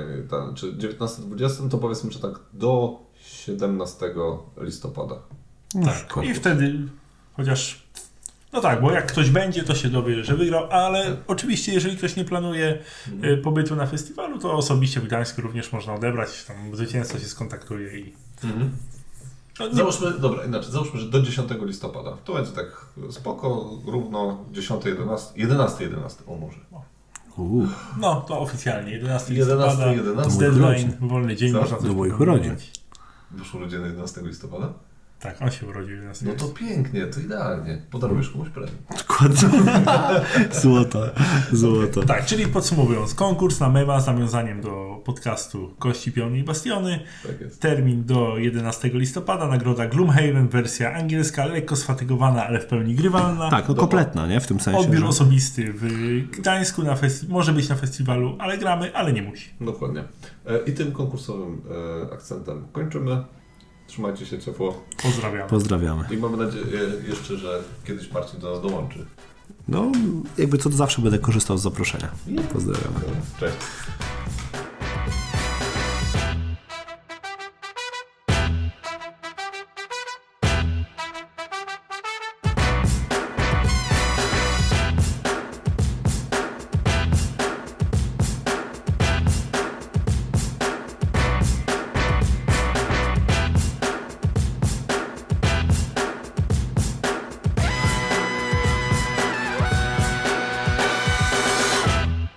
czy 19-20 to powiedzmy, że tak do 17 listopada. Tak. I wtedy, chociaż. No tak, bo jak ktoś będzie, to się dowie, że wygrał, ale oczywiście, jeżeli ktoś nie planuje y, pobytu na festiwalu, to osobiście w Gdańsku również można odebrać. Tam zwycięzca się skontaktuje i. No, nie, Załóżmy, dobra, inaczej, załóżmy, że do 10 listopada. To będzie tak spoko, równo 10, 11, 11, 11, o może. No, to oficjalnie 11 11, listopada. 11. z Do moich deadline, urodzin. wolny dzień, Co? można Do moich urodzin. Wyszło ludzie na 11 listopada? Tak, on się urodził 11 No to pięknie, to idealnie. Podarujesz komuś premię. dokładnie. Złoto, złoto. Tak, czyli podsumowując, konkurs na mema z nawiązaniem do podcastu Kości, Piony i Bastiony. Tak jest. Termin do 11 listopada, nagroda Gloomhaven, wersja angielska, lekko sfatygowana, ale w pełni grywalna. Tak, no kompletna, nie? W tym sensie. Odbiór że- osobisty w Gdańsku, na festi- może być na festiwalu, ale gramy, ale nie musi. Dokładnie. E, I tym konkursowym e, akcentem kończymy. Trzymajcie się ciepło. Pozdrawiam. Pozdrawiamy. I mamy nadzieję jeszcze, że kiedyś Marcin do nas dołączy. No, jakby co to zawsze będę korzystał z zaproszenia. Pozdrawiamy. Cześć.